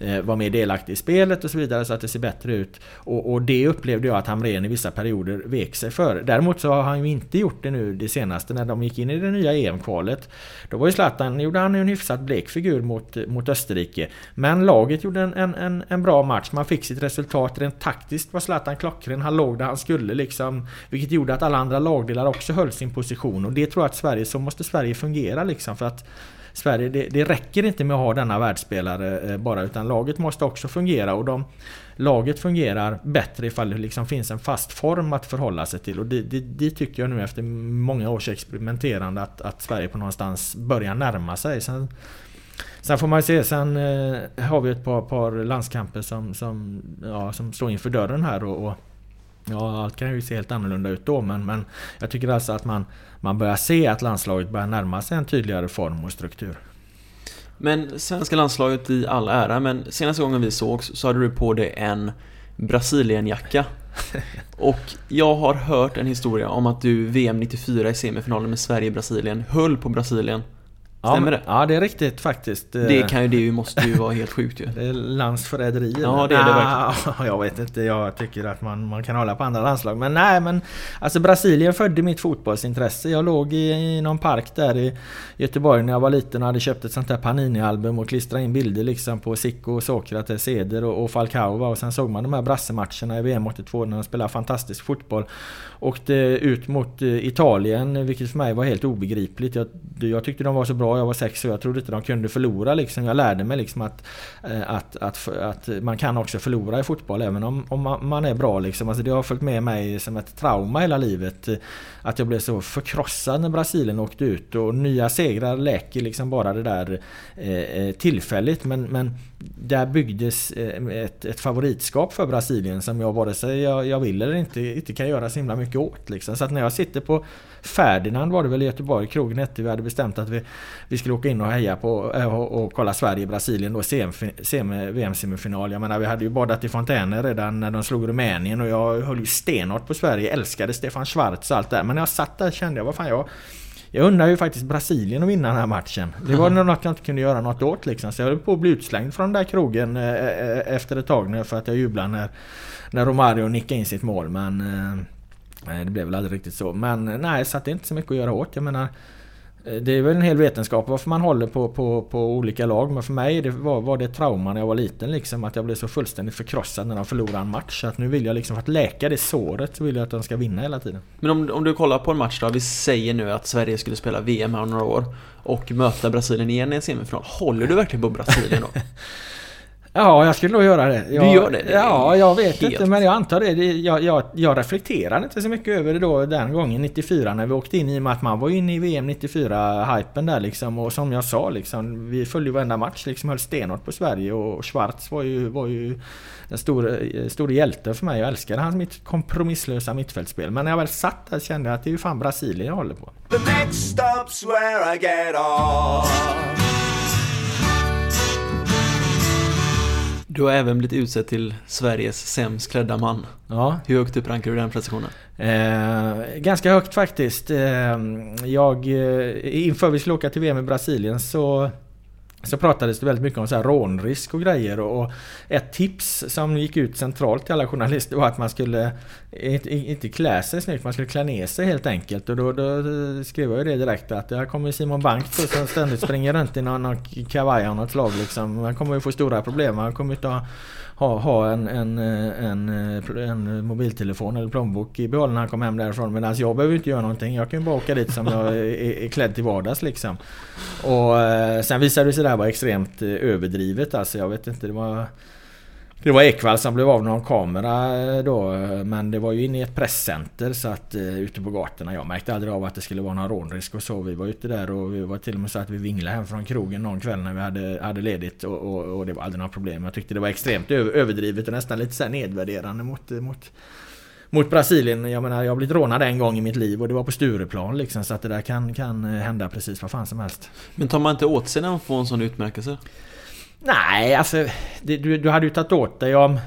Speaker 3: Eh, vara mer delaktig i spelet och så vidare så att det ser bättre ut. Och, och det upplevde jag att Hamrén i vissa perioder vek sig för. Däremot så har han ju inte gjort det nu det senaste när de gick in i det nya EM-kvalet. Då var ju Zlatan, gjorde han en hyfsat blek figur mot, mot Österrike. Men laget gjorde en, en, en, en bra match, man fick sitt resultat. Rent taktiskt var Zlatan klockren, han låg där han skulle liksom. Vilket gjorde att alla andra lagdelar också höll sin position. Och det tror jag att Sverige, så måste Sverige fungera liksom. För att Sverige, det, det räcker inte med att ha denna världsspelare eh, bara utan laget måste också fungera och de, laget fungerar bättre ifall det liksom finns en fast form att förhålla sig till och det, det, det tycker jag nu efter många års experimenterande att, att Sverige på någonstans börjar närma sig. Sen, Sen får man se, sen eh, har vi ett par, par landskamper som, som, ja, som står inför dörren här och, och Ja, allt kan ju se helt annorlunda ut då men, men jag tycker alltså att man, man börjar se att landslaget börjar närma sig en tydligare form och struktur.
Speaker 2: Men svenska landslaget i all ära, men senaste gången vi sågs så hade du på dig en Brasilienjacka. Och jag har hört en historia om att du VM 94 i semifinalen med Sverige-Brasilien höll på Brasilien
Speaker 3: Stämmer det? Ja, det är riktigt faktiskt.
Speaker 2: Det kan ju, det måste ju vara helt sjukt ju.
Speaker 3: Det är landsförräderi.
Speaker 2: Ja, det är det verkligen.
Speaker 3: Jag vet inte, jag tycker att man, man kan hålla på andra landslag. Men nej, men alltså Brasilien födde mitt fotbollsintresse. Jag låg i, i någon park där i Göteborg när jag var liten och hade köpt ett sånt där Panini-album och klistrat in bilder liksom på Zico, Sokrates, Eder och, och Falcao. Och sen såg man de här brassematcherna i VM 82 när de spelade fantastisk fotboll. Åkte ut mot eh, Italien, vilket för mig var helt obegripligt. Jag, jag tyckte de var så bra jag var sex och jag trodde inte de kunde förlora liksom. Jag lärde mig liksom att, eh, att, att, att man kan också förlora i fotboll även om, om man är bra liksom. Alltså det har följt med mig som ett trauma hela livet. Att jag blev så förkrossad när Brasilien åkte ut och nya segrar läker liksom bara det där eh, eh tillfälligt. Men, men där byggdes eh, ett, ett favoritskap för Brasilien som jag vare sig jag, jag vill eller inte, inte kan göra så himla mycket åt. Liksom. Så att när jag sitter på Ferdinand var det väl i Göteborg, krogen hette vi hade bestämt att vi, vi skulle åka in och heja på eh, och, och kolla Sverige-Brasilien då VM-semifinal. Jag menar vi hade ju badat i fontäner redan när de slog Rumänien och jag höll ju stenhårt på Sverige, älskade Stefan Schwarz och allt där. Men när jag satt där kände jag, vad fan jag jag undrar ju faktiskt Brasilien att vinna den här matchen. Det var nog något jag inte kunde göra något åt liksom. Så jag höll på att bli utslängd från den där krogen eh, eh, efter ett tag nu för att jag jublade när, när Romario nickade in sitt mål. Men Nej, det blev väl aldrig riktigt så. Men nej, så det är inte så mycket att göra åt. Jag menar, eh, det är väl en hel vetenskap varför man håller på, på, på olika lag. Men för mig det var, var det ett trauma när jag var liten. Liksom, att jag blev så fullständigt förkrossad när de förlorade en match. Så att nu vill jag liksom, för att läka det såret, så vill jag att de ska vinna hela tiden.
Speaker 2: Men om, om du kollar på en match då. Vi säger nu att Sverige skulle spela VM här om några år. Och möta Brasilien igen i en semifinal. Håller du verkligen på Brasilien då?
Speaker 3: Ja, jag skulle nog göra det. Jag,
Speaker 2: du gör det? det
Speaker 3: ja, jag vet helt... inte men jag antar det. Jag, jag, jag reflekterade inte så mycket över det då den gången 94 när vi åkte in i och med att man var inne i VM 94-hypen där liksom. Och som jag sa liksom, vi följde varenda match liksom, höll stenhårt på Sverige och Schwarz var ju, var ju den stora, stora hjälten för mig. Jag älskade hans mitt kompromisslösa mittfältspel. Men när jag väl satt där kände jag att det är ju fan Brasilien jag håller på. The next stop's where I get off.
Speaker 2: Du har även blivit utsedd till Sveriges sämst klädda man.
Speaker 3: Ja.
Speaker 2: Hur högt upp rankar du den prestationen?
Speaker 3: Eh, ganska högt faktiskt. Eh, jag, inför vi skulle åka till VM i Brasilien så så pratades det väldigt mycket om så här rånrisk och grejer och ett tips som gick ut centralt till alla journalister var att man skulle inte, inte klä sig snyggt, man skulle klä ner sig helt enkelt. Och då, då skrev jag ju det direkt att här kommer Simon Bank som ständigt springer runt i någon, någon kavaj av något slag liksom. Han kommer ju få stora problem. Han kommer inte ha ha, ha en, en, en, en, mobiltelefon eller plånbok i behåll när han kommer hem därifrån. Medan jag behöver inte göra någonting. Jag kan ju bara åka dit som jag är, är klädd till vardags liksom. Och eh, sen visade det sig det här vara extremt eh, överdrivet. Alltså jag vet inte, det var... Det var Ekwall som blev av någon kamera eh, då eh, men det var ju inne i ett presscenter så att eh, ute på gatorna. Jag märkte aldrig av att det skulle vara någon rånrisk och så. Vi var ute där och vi var till och med så att vi vinglade hem från krogen någon kväll när vi hade, hade ledigt och, och, och det var aldrig några problem. Jag tyckte det var extremt överdrivet och nästan lite så nedvärderande mot, mot mot Brasilien. Jag menar jag har blivit rånad en gång i mitt liv och det var på Stureplan liksom så att det där kan, kan hända precis vad fan som helst.
Speaker 2: Men tar man inte åt sig när man får en sån utmärkelse?
Speaker 3: Nej, alltså det, du, du hade ju tagit åt dig om...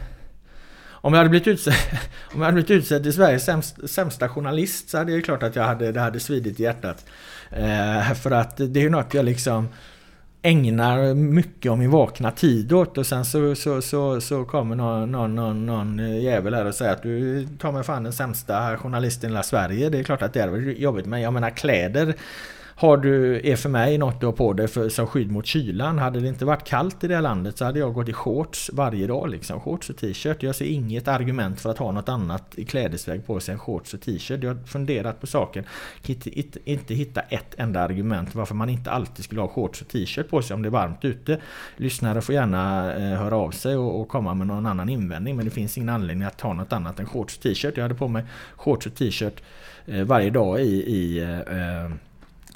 Speaker 3: Om jag hade blivit utsedd, om jag hade blivit utsedd till Sveriges sämsta, sämsta journalist så hade det klart att jag hade, det hade svidit i hjärtat. Eh, för att det är ju något jag liksom ägnar mycket av min vakna tid åt och sen så, så, så, så kommer någon, någon, någon, någon jävel här och säger att du tar mig fan den sämsta journalisten i hela Sverige. Det är klart att det är jobbigt men jag menar kläder har du, är för mig något du har på dig för, som skydd mot kylan. Hade det inte varit kallt i det här landet så hade jag gått i shorts varje dag. Liksom. Shorts och t-shirt. Jag ser inget argument för att ha något annat i klädesväg på sig än shorts och t-shirt. Jag har funderat på saken. Inte, inte, inte hitta ett enda argument varför man inte alltid skulle ha shorts och t-shirt på sig om det är varmt ute. Lyssnare får gärna eh, höra av sig och, och, komma med någon annan invändning. Men det finns ingen anledning att ha något annat än shorts och t-shirt. Jag hade på mig shorts och t-shirt eh, varje dag i, i eh, eh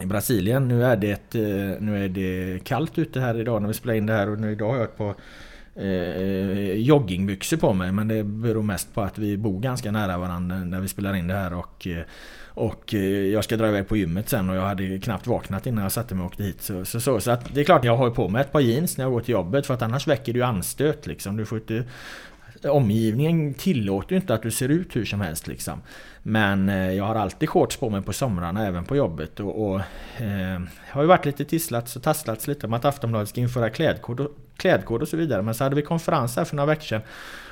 Speaker 3: i Brasilien. Nu är, det, eh, nu är det kallt ute här idag när vi spelar in det här och nu idag har jag ett par eh, joggingbyxor på mig. Men det beror mest på att vi bor ganska nära varandra när vi spelar in det här. Och, eh, och eh, jag ska dra iväg på gymmet sen och jag hade knappt vaknat innan jag satte mig och åkte hit. Så, så, så, så att det är klart jag har på mig ett par jeans när jag går till jobbet för att annars väcker det ju anstöt liksom. Du får inte omgivningen tillåter ju inte att du ser ut hur som helst liksom. Men eh, jag har alltid shorts på mig på somrarna även på jobbet och, och eh, har ju varit lite tisslats och tasslats lite om att Aftonbladet ska införa klädkod klädkod och så vidare. Men så hade vi konferens här för några veckor sedan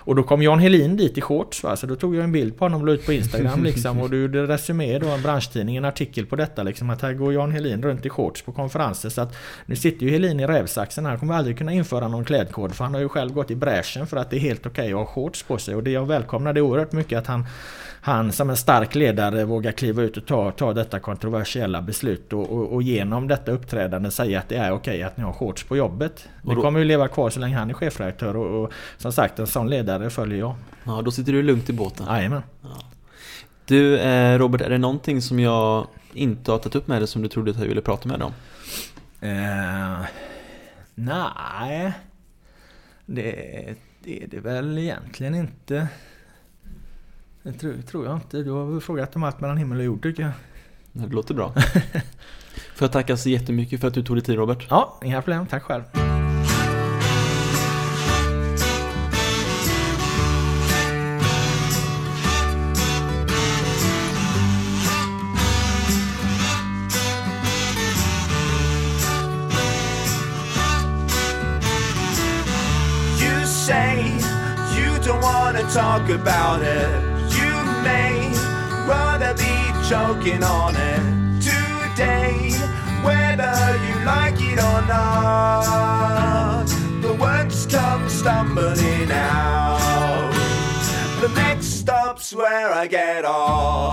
Speaker 3: och då kom Jan Helin dit i shorts va? Så då tog jag en bild på honom och la ut på Instagram liksom. Och du gjorde resumé då, en branschtidning, en artikel på detta liksom. Att här går Jan Helin runt i shorts på konferenser. Så att nu sitter ju Helin i rävsaxen. Han kommer aldrig kunna införa någon klädkod. För han har ju själv gått i bräschen för att det är helt okej okay att ha shorts på sig. Och det jag välkomnar det oerhört mycket att han han som en stark ledare vågar kliva ut och ta, ta detta kontroversiella beslut och, och, och genom detta uppträdande säga att det är okej att ni har shorts på jobbet. Det kommer ju leva kvar så länge han är chefredaktör och, och som sagt en sån ledare följer jag.
Speaker 2: Ja, då sitter du lugnt i båten.
Speaker 3: Jajamän. Ja.
Speaker 2: Du eh, Robert, är det någonting som jag inte har tagit upp med dig som du trodde att jag ville prata med dig om?
Speaker 3: Eh, nej, det, det är det väl egentligen inte. Det tror, tror jag inte. Du har väl frågat om allt mellan himmel och jord tycker jag.
Speaker 2: Det låter bra. Får jag tacka så jättemycket för att du tog dig tid Robert.
Speaker 3: Ja, inga problem. Tack själv.
Speaker 1: You say you don't wanna talk about it choking on it today, whether you like it or not. The words come stumbling out. The next stop's where I get off.